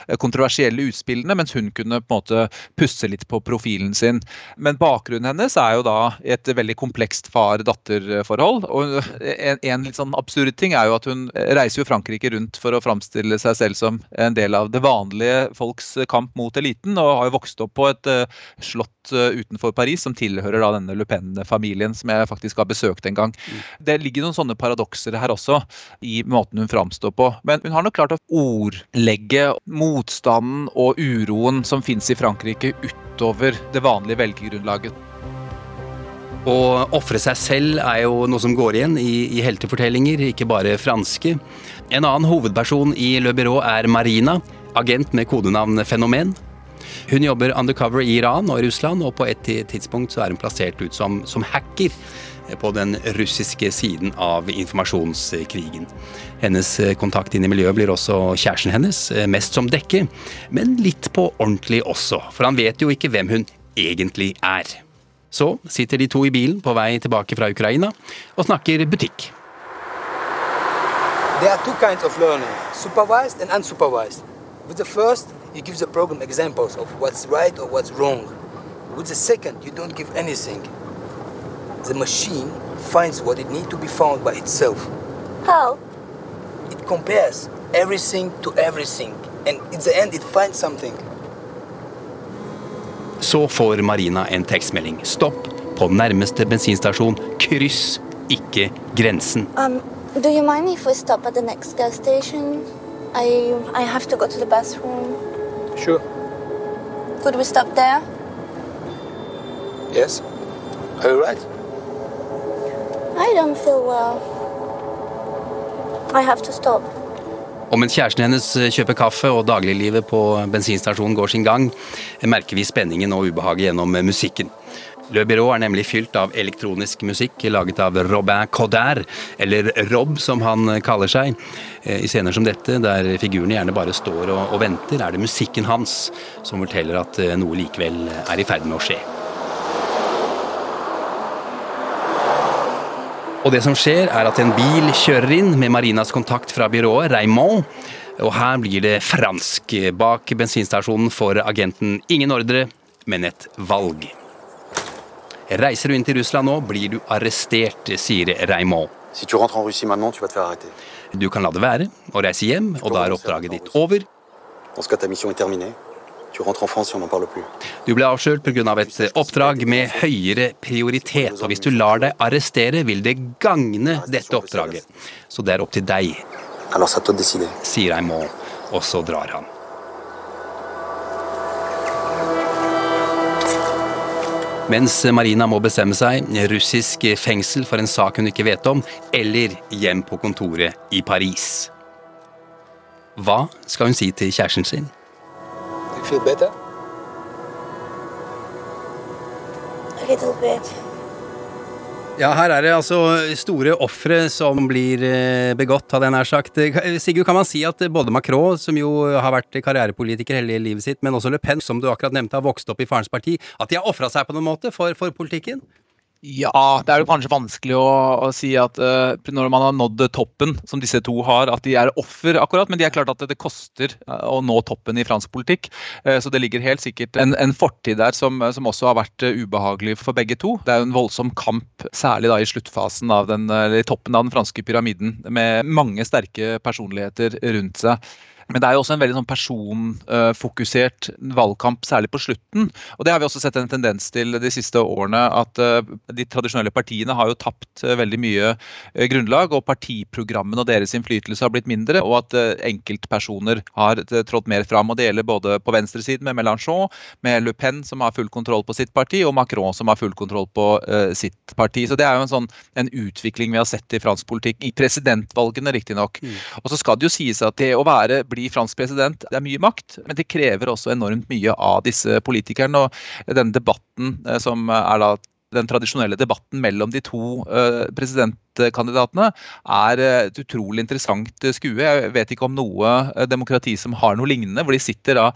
eh, kontroversielle utspillene, mens hun kunne på en måte pusse litt på profilen sin. Men bakgrunnen hennes er jo da et veldig komplekst far-datter-forhold. Og en, en, litt sånn absurd ting er jo at hun reiser jo Frankrike rundt for å framstille seg selv som en del av det vanlige folks kamp mot eliten, og har jo vokst opp på et slott utenfor Paris som tilhører da denne Le Pen Pen-familien, som jeg faktisk har besøkt en gang. Mm. Det ligger noen sånne paradokser her også, i måten hun framstår på. Men hun har nok klart å ordlegge motstanden og uroen som fins i Frankrike, utover det vanlige velgergrunnlaget. Å ofre seg selv er jo noe som går igjen i, i, heltefortellinger, ikke bare franske. En annen hovedperson i Le Bureau er Marina, agent med kodenavn Fenomen. Hun jobber undercover i Iran og Russland, og på et tidspunkt så er hun plassert ut som, som hacker på den russiske siden av informasjonskrigen. Hennes kontakt inn i miljøet blir også kjæresten hennes, mest som dekke, men litt på ordentlig også, for han vet jo ikke hvem hun egentlig er. Så sitter de to i bilen på vei tilbake fra Ukraina og snakker butikk. There are two kinds of learning, supervised and unsupervised. With the first, you give the program examples of what's right or what's wrong. With the second, you don't give anything. The machine finds what it needs to be found by itself. How? It compares everything to everything, and in the end, it finds something. Så får Marina en tekstmelding. Stopp på nærmeste bensinstasjon. Kryss ikke grensen. Um, do you mind if we stop at the next gas station? I I have to go to the bathroom. Sure. Could we stop there? Yes. Are you right? I don't feel well. I have to stop. Og mens kjæresten hennes eh, kjøper kaffe og dagliglivet på bensinstasjonen går sin gang, merker vi spenningen og ubehaget gjennom musikken. Le Byrå er nemlig fylt av elektronisk musikk laget av Robin Coder, eller Rob som han kaller seg. Eh, I scener som dette, der figurene gjerne bare står og, og venter, er det musikken hans som forteller at eh, noe likevel er i ferd med å skje. Og det som skjer, er at en bil kjører inn med Marinas kontakt fra byrået, Raymond. Og her blir det fransk. Bak bensinstasjonen får agenten ingen ordre, men et valg. Reiser du inn til Russland nå, blir du arrestert, sier Raymond. Si tu en Russie tu vas te. Du kan la det være og reise hjem, og da er oppdraget ditt over. Du ble avslørt pga. Av et oppdrag med høyere prioritet, og hvis du lar deg arrestere, vil det gagne dette oppdraget. Så det er opp til deg, sier Raymond, og så drar han. Mens Marina må bestemme seg, russisk fengsel for en sak hun ikke vet om, eller hjem på kontoret i Paris. Hva skal hun si til kjæresten sin? You feel better? A little bit. Ja, her er det altså store ofre som blir eh, begått, hadde jeg nær sagt. Sigurd, kan man si at både Macron, som jo har vært karrierepolitiker hele livet sitt, men også Le Pen, som du akkurat nevnte, har vokst opp i farens parti, at de har ofra seg på noen måte for, for politikken? Ja, det er jo kanskje vanskelig å, å si at uh, når man har nådd toppen, som disse to har, at de er offer, akkurat. Men de er klart at det, det koster uh, å nå toppen i fransk politikk. Uh, så det ligger helt sikkert en, en fortid der som, som også har vært ubehagelig for begge to. Det er jo en voldsom kamp, særlig da i sluttfasen av den, eller toppen av den franske pyramiden, med mange sterke personligheter rundt seg. Men det er jo også en veldig sånn personfokusert valgkamp, særlig på slutten. Og det har vi også sett en tendens til de siste årene, at eh, de tradisjonelle partiene har jo tapt eh, veldig mye eh, grunnlag, og partiprogrammene og deres innflytelse har blitt mindre, og at enkeltpersoner har trådt mer fram. og Det gjelder både på venstresiden med Mélenchon, med Le Pen som har full kontroll på sitt parti, og Macron som har full kontroll på sitt parti. Så det er jo en sånn en utvikling vi har sett i fransk politikk, i presidentvalgene riktignok. Mm. Og så skal det jo sies at det å være bli fransk president. Det er mye makt, men det krever også enormt mye av disse politikerne. Og den debatten som er da den tradisjonelle debatten mellom de to presidentkandidatene er et utrolig interessant skue. Jeg vet ikke om noe demokrati som har noe lignende, hvor de sitter da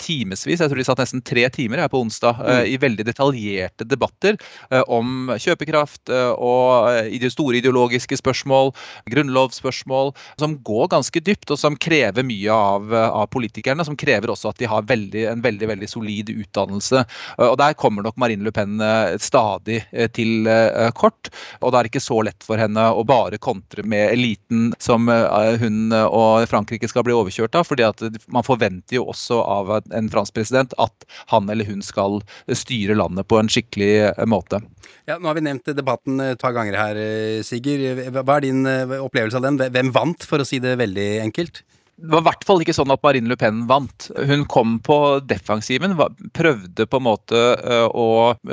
timevis, jeg tror de satt nesten tre timer her på onsdag, i veldig detaljerte debatter om kjøpekraft og store ideologiske spørsmål, grunnlovsspørsmål, som går ganske dypt, og som krever mye av, av politikerne. Som krever også at de har veldig, en veldig veldig solid utdannelse. Og Der kommer nok Marine Le Pen stadig til kort, og det er ikke så lett for henne å bare kontre med eliten som hun og Frankrike skal bli overkjørt av. fordi at man forventer jo også av en fransk president at han eller hun skal styre landet på en skikkelig måte. Ja, Nå har vi nevnt debatten et par ganger her, Sigurd. Hva er din opplevelse av den? Hvem vant, for å si det veldig enkelt? Det var i hvert fall ikke sånn at Marine Le Pen vant. Hun kom på defensiven, prøvde på en måte å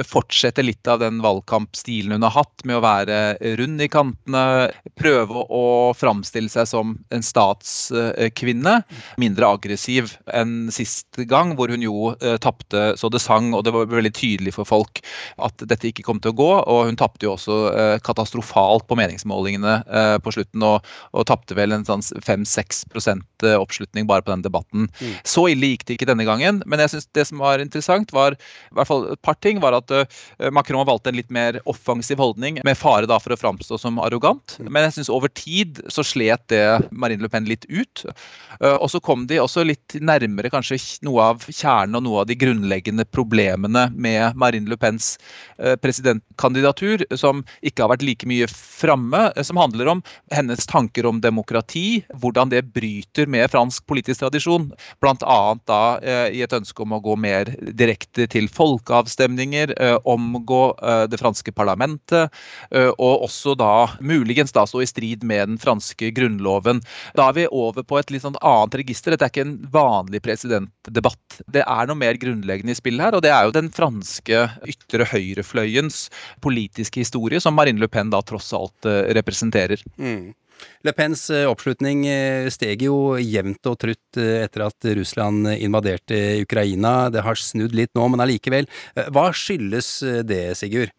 fortsette litt av den valgkampstilen hun har hatt, med å være rund i kantene, prøve å framstille seg som en statskvinne. Mindre aggressiv enn sist gang, hvor hun jo tapte så det sang, og det var veldig tydelig for folk at dette ikke kom til å gå. Og hun tapte jo også katastrofalt på meningsmålingene på slutten, og, og tapte vel en sånn 5-6 oppslutning bare på den debatten. Mm. Så ille gikk det ikke denne gangen, men jeg synes det som var interessant, var i hvert fall et par ting, var at uh, Macron valgte en litt mer offensiv holdning, med fare da for å framstå som arrogant. Mm. Men jeg syns over tid så slet det Marine Le Pen litt ut. Uh, og så kom de også litt nærmere kanskje noe av kjernen og noe av de grunnleggende problemene med Marine Le Pens presidentkandidatur, som ikke har vært like mye framme, som handler om hennes tanker om demokrati, hvordan det bryter med fransk politisk tradisjon. Bl.a. da eh, i et ønske om å gå mer direkte til folkeavstemninger, eh, omgå eh, det franske parlamentet, og også da muligens da stå i strid med den franske grunnloven. Da er vi over på et litt sånn annet register. Dette er ikke en vanlig presidentdebatt. Det er noe mer grunnleggende i spill her, og det er jo den franske ytre høyrefløyens politiske historie, som Marine Le Pen da tross alt representerer. Mm. Le Pens oppslutning steg jo jevnt og trutt etter at Russland invaderte Ukraina. Det har snudd litt nå, men allikevel. Hva skyldes det, Sigurd?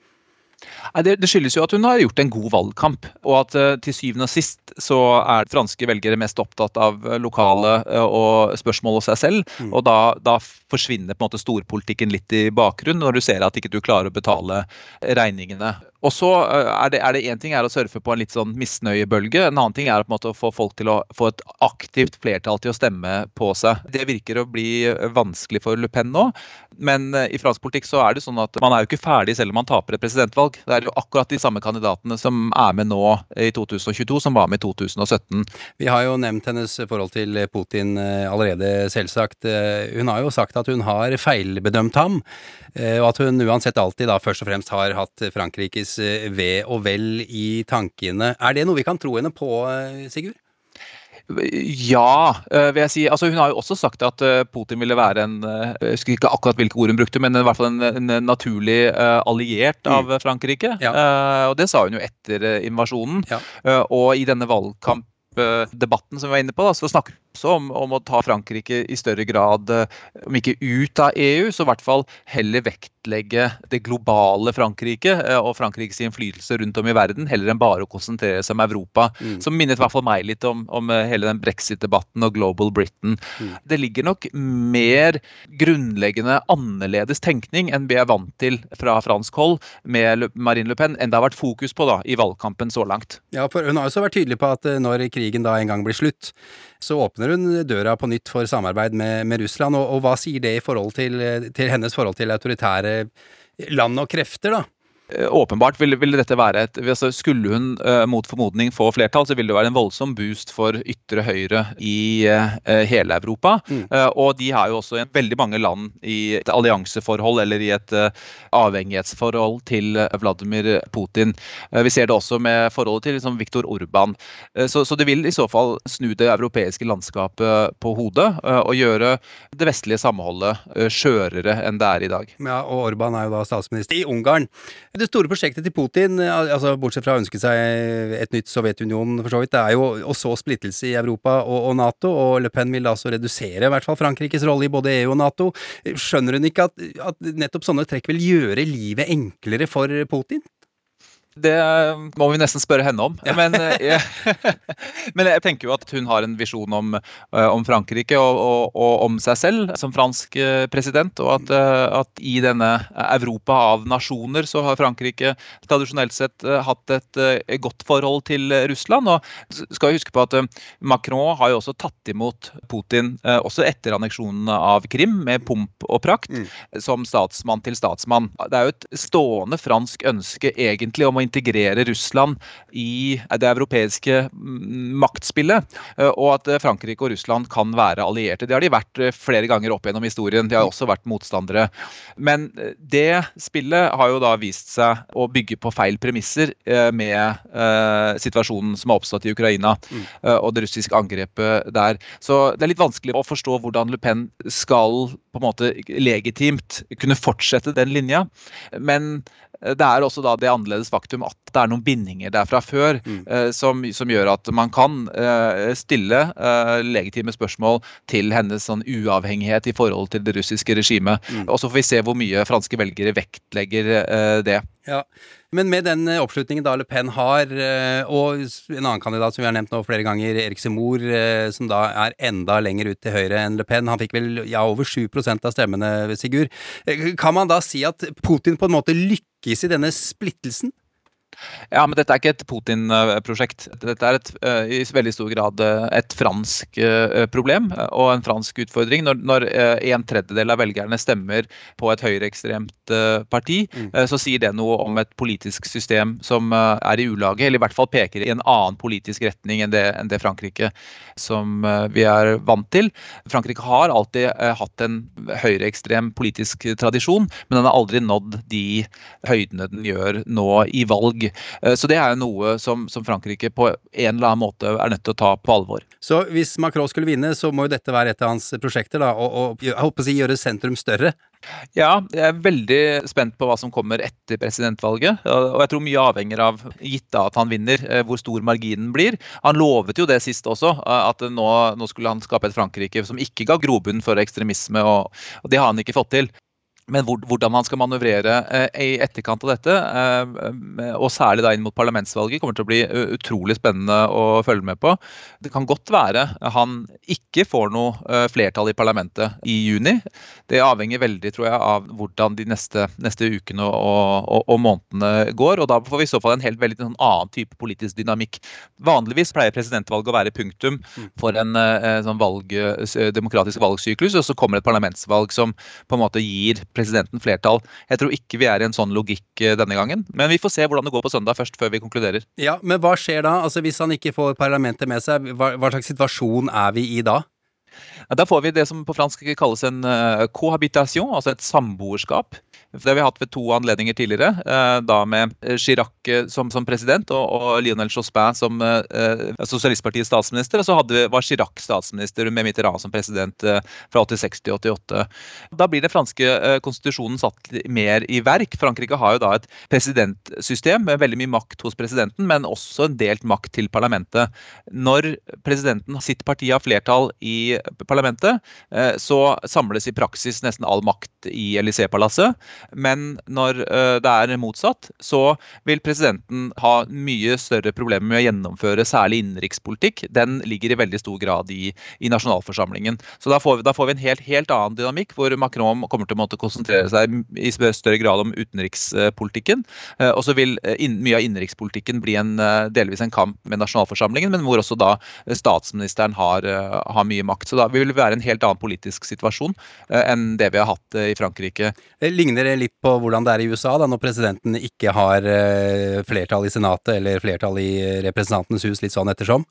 Det, det, skyldes jo at hun har gjort en god valgkamp, og at til syvende og sist så er franske velgere mest opptatt av lokale og spørsmål hos seg selv. Mm. Og da, da, forsvinner på en måte storpolitikken litt i bakgrunnen når du ser at ikke du klarer å betale regningene. Og så er det, én ting er å surfe på en litt sånn misnøyebølge. En annen ting er på en måte å få folk til å få et aktivt flertall til å stemme på seg. Det virker å bli vanskelig for Le Pen nå. Men i fransk politikk så er det sånn at man er jo ikke ferdig selv om man taper et presidentvalg. Det er jo akkurat de samme kandidatene som er med nå i 2022, som var med i 2017. Vi har jo nevnt hennes forhold til Putin allerede, selvsagt. Hun har jo sagt at hun har feilbedømt ham, og at hun uansett alltid da først og fremst har hatt Frankrikes ve og vel i tankene. Er det noe vi kan tro henne på, Sigurd? Ja, vil jeg si. Altså, hun har jo også sagt at Putin ville være en Jeg husker ikke akkurat hvilke ord hun brukte, men i hvert fall en, en naturlig alliert av Frankrike. Ja. Og det sa hun jo etter invasjonen. Ja. Og i denne valgkampdebatten som vi var inne på, da, så snakker hun også om, om, å ta Frankrike i større grad, om ikke ut av EU, så i hvert fall heller vektlegge det globale Frankrike og Frankrikes innflytelse rundt om i verden, heller enn bare å konsentrere seg om Europa. Mm. Som minnet i hvert fall meg litt om, om hele den brexit-debatten og Global Britain. Mm. Det ligger nok mer grunnleggende annerledes tenkning enn vi er vant til fra fransk hold med Marine Le Pen, enn det har vært fokus på da, i valgkampen så langt. Ja, for Hun har også vært tydelig på at når krigen da en gang blir slutt, så åpner hun døra på nytt for samarbeid med, med Russland. Og, og, hva sier det i forhold til, til hennes forhold til autoritære land og krefter, da? Åpenbart ville, vil dette være et altså Skulle hun uh, mot formodning få flertall, så ville det være en voldsom boost for ytre høyre i uh, hele Europa. Mm. Uh, og de har jo også veldig mange land i et allianseforhold eller i et avhengighetsforhold til Vladimir Putin. vi ser det også med forholdet til liksom, Viktor Orban. Så, så, det vil i så fall snu det europeiske landskapet på hodet og gjøre det vestlige samholdet skjørere enn det er i dag. Ja, og Orban er jo da statsminister i Ungarn. Det store prosjektet til Putin, altså bortsett fra å ønske seg et nytt Sovjetunion, for så vidt, det er jo å så splittelse i Europa og, og, Nato, og Le Pen vil da også redusere i hvert fall Frankrikes rolle i både EU og Nato. Skjønner hun ikke at, at nettopp sånne trekk vil gjøre livet enklere for Putin? Det må vi nesten spørre henne om. Ja. Men, jeg, men, jeg, tenker jo at hun har en visjon om, eh, om Frankrike og, og, og, om seg selv som fransk eh, president. Og at, eh, at, i denne Europa av nasjoner så har Frankrike tradisjonelt sett hatt et godt forhold til Russland. Og skal huske på at Macron har jo også tatt imot Putin også etter anneksjonen av Krim med pomp og prakt, mm. som statsmann til statsmann. Det er jo et stående fransk ønske egentlig om å integrere Russland i det europeiske maktspillet. Eh, og at eh, Frankrike og Russland kan være allierte. Det har de vært eh, flere ganger opp gjennom historien. De har også vært motstandere. Men det spillet har jo da vist seg å bygge på feil premisser med situasjonen som har oppstått i Ukraina mm. og det russiske angrepet der. Så det er litt vanskelig å forstå hvordan Le Pen skal på en måte legitimt kunne fortsette den linja. Men det er også da det annerledes faktum at det er noen bindinger der fra før mm. eh, som, som, gjør at man kan eh, stille eh, legitime spørsmål til hennes sånn uavhengighet i forhold til det russiske regimet. Mm. Og så får vi se hvor mye franske velgere vektlegger det. Ja, Men med den oppslutningen da Le Pen har, og en annen kandidat som vi har nevnt nå flere ganger, Erik Simor, som da er enda lenger ut til høyre enn Le Pen, han fikk vel ja, over 7% av stemmene, Sigurd. Kan man da si at Putin på en måte lykkes i denne splittelsen? Ja, men dette er ikke et Putin-prosjekt. Dette er et, eh, i veldig stor grad eh, et fransk eh, problem og en fransk utfordring. Når, når en tredjedel av velgerne stemmer på et høyreekstremt parti, mm. så sier det noe om et politisk system som er i ulage, eller i hvert fall peker i en annen politisk retning enn det, enn det Frankrike som vi er vant til. Frankrike har alltid hatt en høyreekstrem politisk tradisjon, men den har aldri nådd de høydene den gjør nå i valg. Eh, så det er jo noe som, som, Frankrike på en eller annen måte er nødt til å ta på alvor. Så hvis Macron skulle vinne, så må jo dette være et av hans prosjekter, da, og, og jeg håper å si gjøre sentrum større? Ja, jeg er veldig spent på hva som kommer etter presidentvalget. Og jeg tror mye avhenger av, gitt at han vinner, eh, hvor stor marginen blir. Han lovet jo det sist også, eh, at nå, nå skulle han skape et Frankrike som ikke ga grobunn for ekstremisme, og, og det har han ikke fått til. Men hvordan han skal manøvrere i etterkant av dette, og særlig da inn mot parlamentsvalget, kommer til å bli utrolig spennende å følge med på. Det kan godt være han ikke får noe flertall i parlamentet i juni. Det avhenger veldig tror jeg, av hvordan de neste, neste ukene og, og, og, månedene går. og Da får vi i så fall en helt veldig en annen type politisk dynamikk. Vanligvis pleier presidentvalget å være punktum for en, en sånn valg, demokratisk valgsyklus, og så kommer et parlamentsvalg som på en måte gir presidenten flertall. Jeg tror ikke vi er i en sånn logikk denne gangen, men vi får se hvordan det går på søndag først, før vi konkluderer. Ja, Men hva skjer da? Altså Hvis han ikke får parlamentet med seg, hva, hva slags situasjon er vi i da? Da får vi det som på fransk kalles en cohabitation, altså et samboerskap. Det har vi hatt ved to anledninger tidligere. Da med Chirac som, som president og, og, Lionel Jospin som eh, sosialistpartiets statsminister. Og så hadde var Chirac statsminister med Mitterrand som president fra 86 til 88. Da blir den franske konstitusjonen satt mer i verk. Frankrike har jo da et presidentsystem med veldig mye makt hos presidenten, men også en delt makt til parlamentet. Når presidenten sitt parti har flertall i parlamentet, så samles i praksis nesten all makt i Élysée-palasset. Men når det er motsatt, så vil presidenten ha mye større problemer med å gjennomføre særlig innenrikspolitikk. Den ligger i veldig stor grad i, i nasjonalforsamlingen. Så da får, vi, da får, vi, en helt, helt annen dynamikk, hvor Macron kommer til å måtte konsentrere seg i større grad om utenrikspolitikken. Og så vil mye av innenrikspolitikken bli en, delvis en kamp med nasjonalforsamlingen, men hvor også da statsministeren har, har mye makt. Så da vil det være en helt annen politisk situasjon enn det vi har hatt i Frankrike. Det ligner litt på hvordan det er i USA, da, når presidenten ikke har flertall i Senatet eller flertall i Representantenes hus, litt sånn ettersom?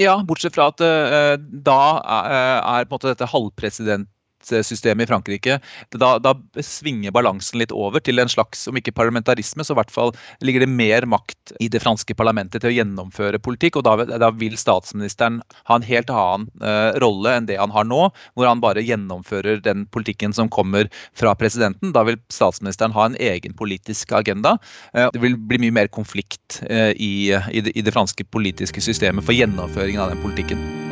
Ja, bortsett fra at uh, da er på en måte dette halvpresident systemet i Frankrike. Da, da, svinger balansen litt over til en slags, om ikke parlamentarisme, så i hvert fall ligger det mer makt i det franske parlamentet til å gjennomføre politikk. Og da, da vil statsministeren ha en helt annen uh, rolle enn det han har nå, hvor han bare gjennomfører den politikken som kommer fra presidenten. Da vil statsministeren ha en egen politisk agenda. Uh, det vil bli mye mer konflikt uh, i, i, det, i det franske politiske systemet for gjennomføringen av den politikken.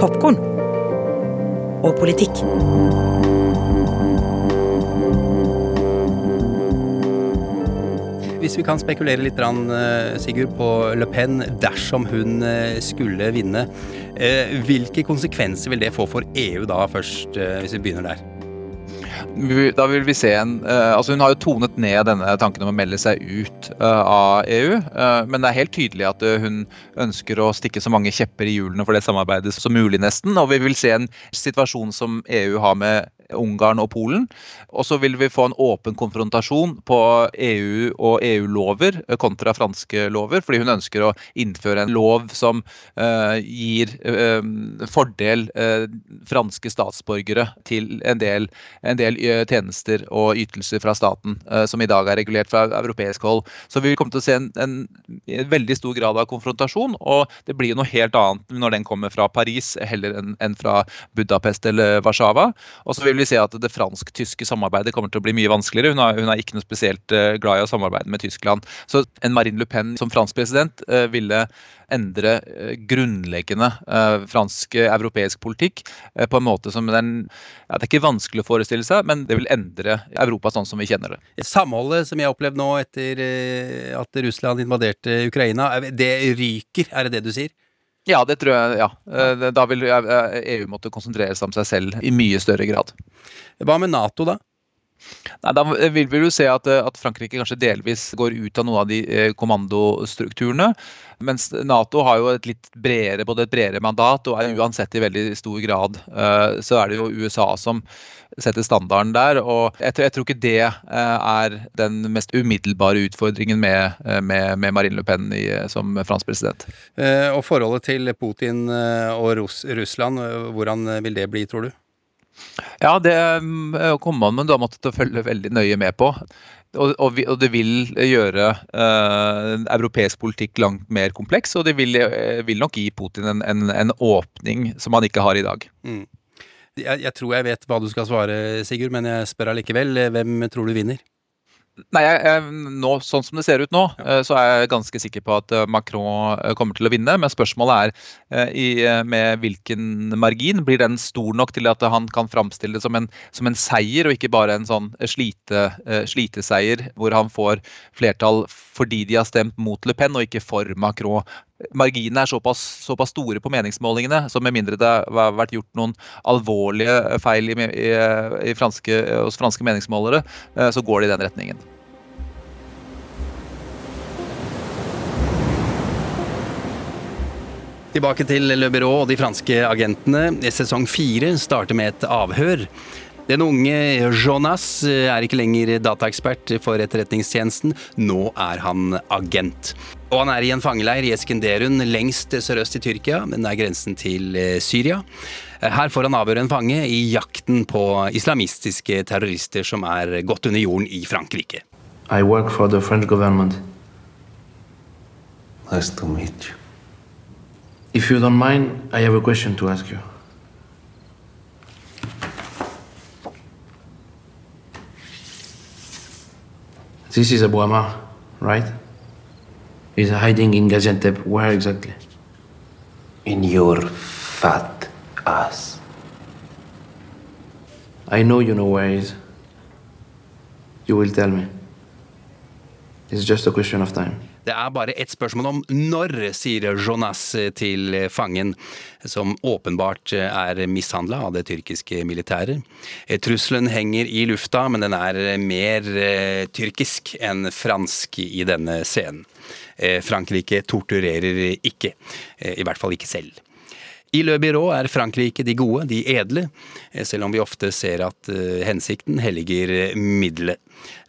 Popkorn og politikk. Hvis vi kan spekulere litt, Sigurd, på Le Pen dersom hun skulle vinne. Hvilke konsekvenser vil det få for EU da først, hvis vi begynner der? Da vil vi se en uh, altså Hun har jo tonet ned denne tanken om å melde seg ut uh, av EU. Uh, men det er helt tydelig at hun ønsker å stikke så mange kjepper i hjulene for det samarbeidet som mulig, nesten. Og vi vil se en situasjon som EU har med Ungarn og Polen. Og så vil vi få en åpen konfrontasjon på EU og EU-lover kontra franske lover, fordi hun ønsker å innføre en lov som uh, gir uh, fordel uh, franske statsborgere til en del, en del tjenester og ytelser fra staten, som i dag er regulert fra europeisk hold. Så vi vil komme til å se en, en, en veldig stor grad av konfrontasjon, og det blir noe helt annet når den kommer fra Paris heller enn en fra Budapest eller Warszawa. Og så vil vi si at det fransk-tyske samarbeidet kommer til å bli mye vanskeligere. Hun er, hun er ikke noe spesielt uh, glad i å samarbeide med Tyskland. Så en Marine Le Pen som fransk president uh, ville endre uh, grunnleggende fransk-europeisk politikk på en måte som den ja, Det er ikke vanskelig å forestille seg, men det vil endre Europa sånn som vi kjenner det. Samholdet som jeg har opplevd nå etter at Russland invaderte Ukraina, det ryker, er det det du sier? Ja, det tror jeg. ja. Da vil EU måtte konsentrere seg om seg selv i mye større grad. Hva med Nato, da? Nei, Da vil vi jo se at, at, Frankrike kanskje delvis går ut av noen av de eh, kommandostrukturene. Mens Nato har jo et litt bredere, både et bredere mandat og er uansett i veldig stor grad så er det jo USA som setter standarden der. Og jeg, jeg tror ikke det uh, er den mest umiddelbare utfordringen med, uh, med, med Marine Le Pen i, som fransk president. og forholdet til Putin og Russ Russland, hvordan vil det bli, tror du? Ja, det kommer man da måtte følge veldig nøye med på. Og, og, og det vil gjøre eh, europeisk politikk langt mer kompleks, og det vil, vil nok gi Putin en, en, en, åpning som han ikke har i dag. Mm. Jeg, jeg, tror jeg vet hva du skal svare, Sigurd, men jeg spør allikevel. Hvem tror du vinner? Nei, jeg, jeg, nå, Sånn som det ser ut nå, eh, så er jeg ganske sikker på at eh, Macron eh, kommer til å vinne. Men spørsmålet er i, med hvilken margin. Blir den stor nok til at han kan framstille det som en, som en seier, og ikke bare en sånn slite, sliteseier hvor han får flertall fordi de har stemt mot Le Pen og ikke for Macron? Marginene er såpass, såpass, store på meningsmålingene, så med mindre det har vært gjort noen alvorlige feil i, i, i franske, hos franske meningsmålere, så går det i den retningen. Tilbake til Le Byrå og de franske agentene. Sesong fire starter med et avhør. Den unge Jonas er ikke lenger dataekspert for Etterretningstjenesten. Nå er han agent. Og han er i en fangeleir i Eskenderun lengst sørøst i Tyrkia, men er grensen til eh, Syria. Her får han avhøre en fange i jakten på islamistiske terrorister som er gått under jorden i Frankrike. I work for the French government. Nice to meet you. If you don't mind, I have a question to ask you. This is Abu Amar, right? He's hiding in Gaziantep. Where exactly? In your fat ass. I know you know where he is. You will tell me. It's just a question of time. Det er bare ett spørsmål om når, sier Jonas til fangen, som åpenbart er mishandla av det tyrkiske militæret. Trusselen henger i lufta, men den er mer eh, tyrkisk enn fransk i denne scenen. Eh, Frankrike torturerer ikke, eh, i hvert fall ikke selv. I Le Byrå er Frankrike de gode, de edle, eh, selv om vi ofte ser at uh, hensikten helliger middelet.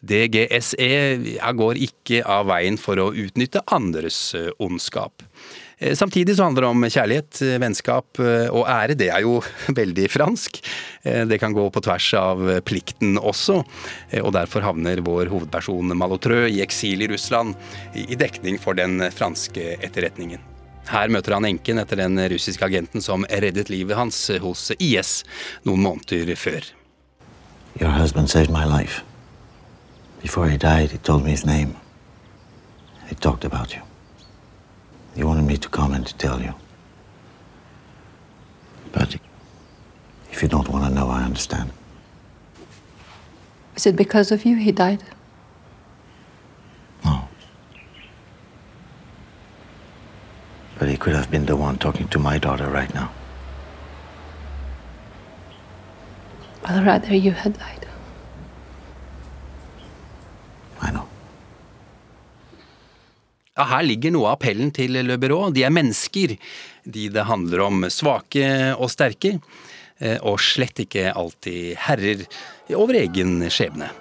DGSE går ikke av veien for å utnytte andres ondskap. Samtidig så handler det om kjærlighet, vennskap og ære. Det er jo veldig fransk. Det kan gå på tvers av plikten også, og derfor havner vår hovedperson Malotrø i eksil i Russland i dekning for den franske etterretningen. Her møter han enken etter den russiske agenten som reddet livet hans hos IS noen måneder før. Your husband saved my life. Before he died, he told me his name. He talked about you. He wanted me to come and to tell you. But if you don't want to know, I understand. Is it because of you he died? But he could have been the one talking to my daughter right now. I'd rather you had died. I know. Ja, her ligger noe av appellen til Le Bureau. De er mennesker, de det handler om. Svake og sterke. Eh, og slett ikke alltid herrer over egen skjebne.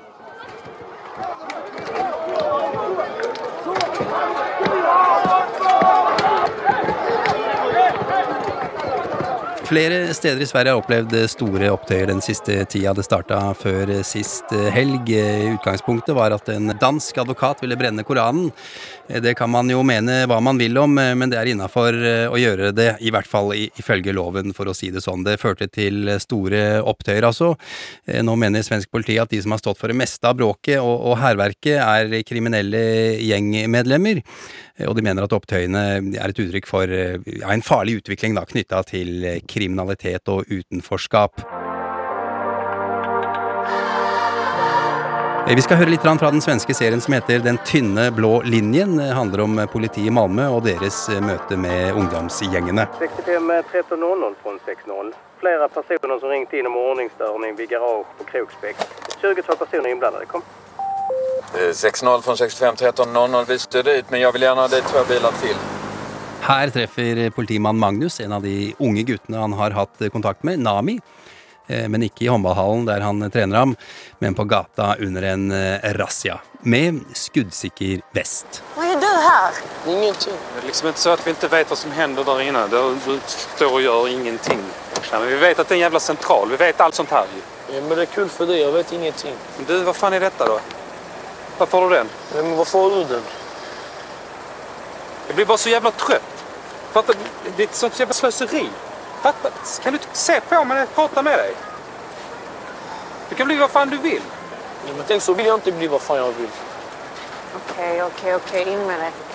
Flere steder i Sverige har opplevd store opptøyer den siste tida. Det starta før sist helg. Utgangspunktet var at en dansk advokat ville brenne Koranen. Det kan man jo mene hva man vil om, men det er innafor å gjøre det, i hvert fall ifølge loven, for å si det sånn. Det førte til store opptøyer, altså. Nå mener svensk politi at de som har stått for det meste av bråket og hærverket, er kriminelle gjengmedlemmer. Og de mener at opptøyene er et uttrykk for ja, en farlig utvikling knytta til kriminalitet og utenforskap. Vi skal høre litt fra den svenske serien som heter Den tynne blå linjen. Det handler om politiet i Malmö og deres møte med ungdomsgjengene. 65 1300 fra 60. Flere personer som ringte inn om ordningsstörning ved garasje på Kroksbäck. 20 personer innblandet. Kom. 6-0 fra 65 13-0. Vi styr ut, men jeg vil gjerne ha dit to biler til. Her treffer politimann Magnus en av de unge guttene han har hatt kontakt med, Nami. Eh, men ikke i håndballhallen der han trener ham, men på gata under en eh, razzia. Med skuddsikker vest. Hva gjør du her? Ingenting. Det er liksom ikke så at vi ikke vet hva som hender der inne. Du står og gjør ingenting. Men vi vet at det er en jævla sentral. Vi vet alt sånt her. Ja, men det er kult for deg. Jeg vet ingenting. Men du, hva faen er dette, da? Hvorfor har du den? Men varför har du den? Jeg blir bare så jævla trøtt. Fattar, det är ett sånt jävla slöseri. Fattar, kan du se på mig när jag pratar med dig? Du kan bli vad fan du vill. Men tänk så vill jag inte bli vad fan jag vill. Okej, okej, okej. In med det.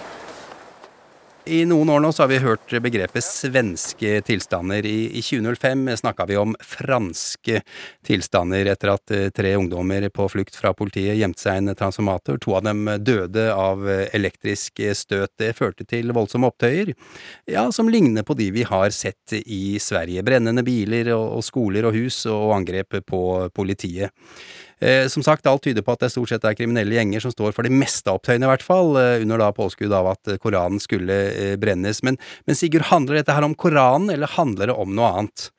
I noen år nå så har vi hørt begrepet svenske tilstander. I, i 2005 snakka vi om franske tilstander etter at eh, tre ungdommer på flukt fra politiet gjemte seg en transformator. To av dem døde av eh, elektrisk støt. Det førte til voldsomme opptøyer, ja, som ligner på de vi har sett i Sverige. Brennende biler og skoler og hus og angrep på politiet. Eh, som sagt, alt tyder på at det stort sett er kriminelle gjenger som står for det meste av opptøyene, i hvert fall, eh, under da påskudd av at Koranen skulle eh, brennes. Men, men Sigurd, handler dette her om Koranen, eller handler det om noe annet?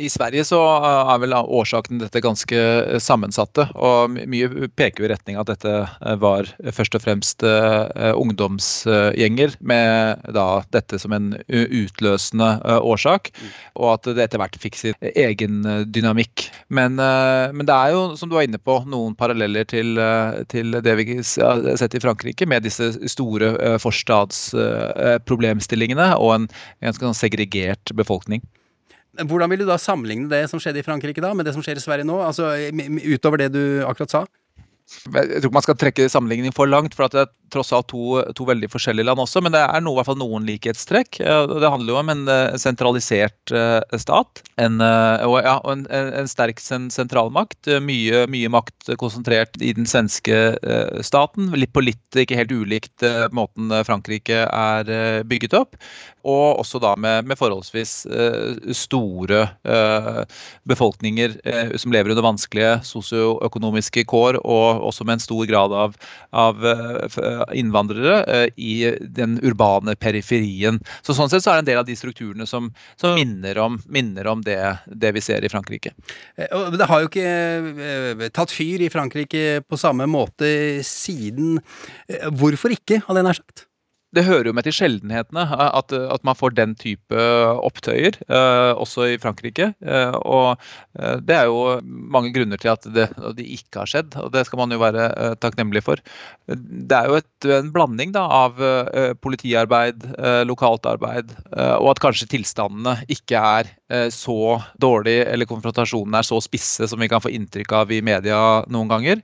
I Sverige så er vel årsaken til dette ganske eh, sammensatte. og Mye peker i retning at dette eh, var først og fremst eh, ungdomsgjenger, med da dette som en utløsende årsak. Og at det etter hvert fikk sin egen dynamikk. Men, men, det er jo, som du var inne på, noen paralleller til, til det vi har sett i Frankrike, med disse store forstadsproblemstillingene og en ganske sånn segregert befolkning. Hvordan vil du da sammenligne det som skjedde i Frankrike da, med det som skjer i Sverige nå? Altså utover det du akkurat sa? Jeg tror ikke man skal trekke sammenligningen for langt, for det er tross alt to, to, veldig forskjellige land også. Men det er noe, i hvert fall noen likhetstrekk. Det handler jo om en eh, sentralisert uh, stat. En, uh, og, ja, en, en, sterk sentralmakt. Mye, mye, makt konsentrert i den svenske staten. Litt på litt ikke helt ulikt måten Frankrike er bygget opp. Og også da med, med forholdsvis store befolkninger som lever under vanskelige sosioøkonomiske kår. og også med en stor grad av, av eh, innvandrere eh, i den urbane periferien. Så Sånn sett så er det en del av de strukturene som, som minner om, minner om det, det, vi ser i Frankrike. Eh, det har jo ikke tatt fyr i Frankrike på samme måte siden. Hvorfor ikke, hadde jeg nær sagt? Det hører jo med til sjeldenhetene at, at, man får den type opptøyer, eh, også i Frankrike. Eh, og eh, det er jo mange grunner til at det, det, ikke har skjedd, og det skal man jo være eh, takknemlig for. Det er jo et, en blanding da, av eh, politiarbeid, eh, lokalt arbeid, og at kanskje tilstandene ikke er så dårlige, eller konfrontasjonene er så spisse som vi kan få inntrykk av i media noen ganger.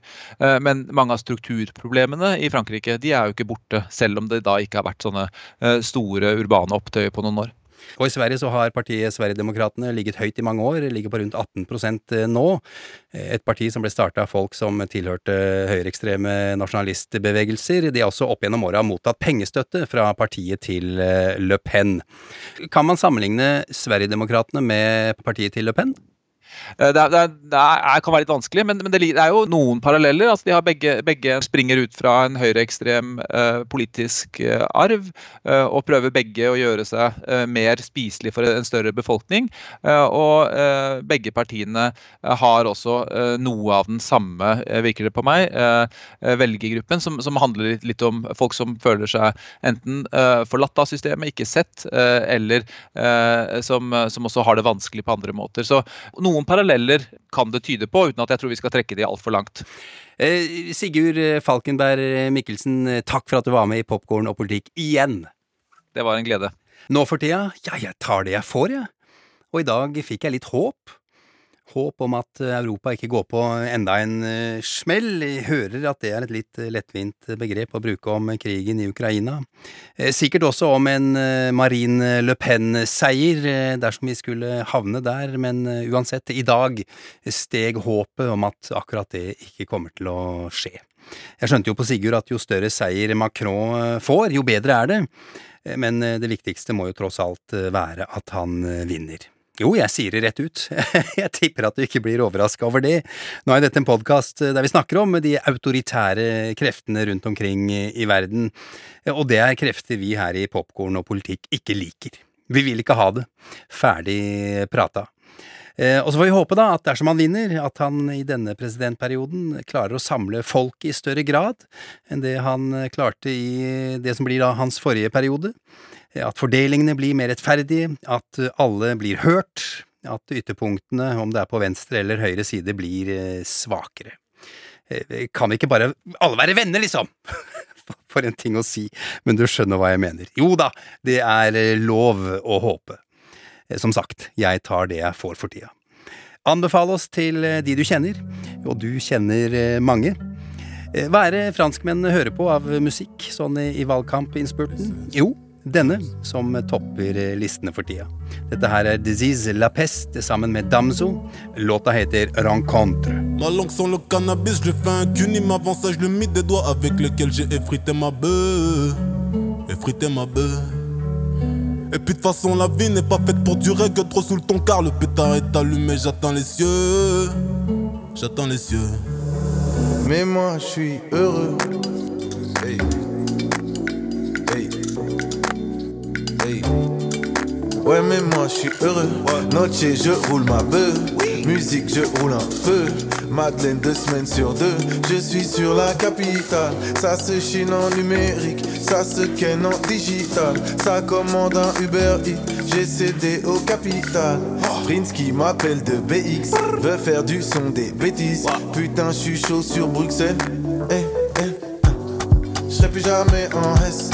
men mange av strukturproblemene i Frankrike de er jo ikke borte, selv om det da ikke har vært sånne eh, store urbane opptøyer på noen år. Og I Sverige så har partiet Sverigedemokraterna ligget høyt i mange år, ligger på rundt 18 eh, nå. Et parti som ble starta av folk som tilhørte høyreekstreme nasjonalistbevegelser. De har også opp gjennom åra mottatt pengestøtte fra partiet til eh, Le Pen. Kan man sammenligne Sverigedemokraterna med partiet til Le Pen? Eh, det, det, det er, kan være litt vanskelig, men, men, det er jo noen paralleller. altså de har Begge, begge springer ut fra en høyreekstrem uh, politisk uh, arv, uh, og prøver begge å gjøre seg mer spiselig for en større befolkning. og begge partiene har også noe av den samme, virker det på meg, velgergruppen, som, som handler litt, litt, om folk som føler seg enten forlatt av systemet, ikke sett, eller som, som også har det vanskelig på andre måter. Så noen paralleller kan det tyde på, uten at jeg tror vi skal trekke de altfor langt. Eh, Sigurd Falkenberg Mikkelsen, takk for at du var med i Popkorn og politikk igjen. Det var en glede. Nå for tida, ja, jeg tar det jeg får, jeg. Og i dag fikk jeg litt håp håp om at Europa ikke går på enda en eh, smell. Jeg hører at det er et litt lettvint begrep å bruke om krigen i Ukraina. Eh, sikkert også om en eh, Marine Le Pen-seier, dersom vi skulle havne der, men uansett, i dag steg håpet om at akkurat det ikke kommer til å skje. Jeg skjønte jo på Sigurd at jo større seier Macron får, jo bedre er det, men det viktigste må jo tross alt være at han vinner. Jo, jeg sier det rett ut. Jeg tipper at du ikke blir overraska over det. Nå er dette en podkast der vi snakker om de autoritære kreftene rundt omkring i verden, og det er krefter vi her i Popkorn og politikk ikke liker. Vi vil ikke ha det. Ferdig prata. Eh, og så får vi håpe da at dersom han vinner, at han i denne presidentperioden klarer å samle folk i større grad enn det han klarte i det som blir da hans forrige periode at fordelingene blir mer rettferdige, at alle blir hørt, at ytterpunktene, om det er på venstre eller høyre side, blir eh, svakere. Eh, kan vi ikke bare alle være venner, liksom? For en ting å si, men du skjønner hva jeg mener. Jo da, det er eh, lov å håpe. Som sagt, jeg tar det jeg får for tida. Anbefal oss til eh, de du kjenner, og du kjenner eh, mange. Eh, Hva er det franskmenn hører på av musikk sånn i, valgkampinnspurten? Jo, denne som topper eh, listene for tida. Dette her er Disease La Peste sammen med Damso. Låta heter Rencontre. Ma langue sans le cannabis, je fais un cuni, m'avance, je le mis des doigts avec lequel j'ai effrité ma bœuf. Effrité ma bœuf. Et puis de toute façon, la vie n'est pas faite pour durer que trop sous le ton, car le pétard est allumé, j'attends les cieux. J'attends les cieux. Mais moi je suis heureux. Ouais, mais moi je suis heureux. Noche, je roule ma bœuf. Musique, je roule un peu. Madeleine, deux semaines sur deux. Je suis sur la capitale. Ça se chine en numérique. Ça se ken en digital. Ça commande un Uber Eats. J'ai cédé au capital. Prince qui m'appelle de BX. Veut faire du son des bêtises. Putain, je suis chaud sur Bruxelles. Eh, eh, je serai plus jamais en S.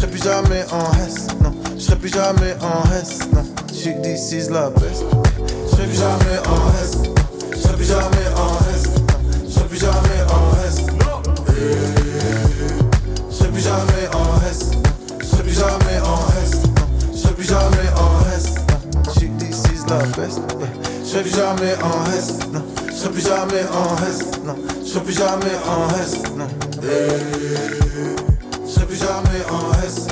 Je plus jamais en S, non. Serai plus jamais en S, non. Suis d'ici la peste. Je serai plus jamais en non. Je serai plus jamais en non. Je serai plus jamais en non. Je serai plus jamais en non. Je serai plus jamais en non. Je serai plus jamais en. Je suis d'ici la peste. Je serai plus jamais en S, non. Je serai plus jamais en S, non. Je serai plus jamais en S, non. Je serai plus jamais en S.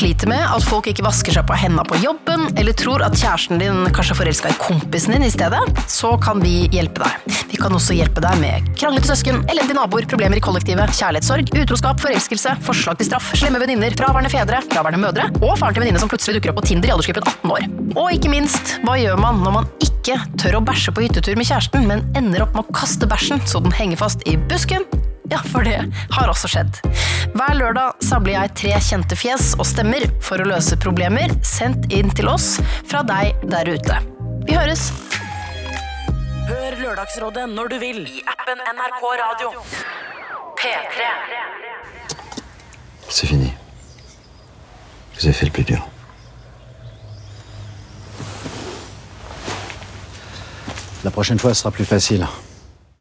Sliter med at folk ikke vasker seg på henda på jobben, eller tror at kjæresten din kanskje er forelska i kompisen din i stedet, så kan vi hjelpe deg. Kan også hjelpe deg med kranglete søsken, elendige naboer, problemer i kollektivet, kjærlighetssorg, utroskap, forelskelse, forslag til straff, slemme venninner, fraværende fedre, fraværende mødre, og faren til venninne som plutselig dukker opp på Tinder i aldersgruppen 18 år. Og ikke minst, hva gjør man når man ikke tør å bæsje på hyttetur med kjæresten, men ender opp med å kaste bæsjen så den henger fast i busken? Ja, for det har også skjedd. Hver lørdag samler jeg tre kjente fjes og stemmer for å løse problemer sendt inn til oss fra deg der ute. Vi høres! Hør Lørdagsrådet når du vil i appen NRK Radio. P3. C'est fini. Vous avez fait le plus dur. La prochaine fois, ce sera plus facile.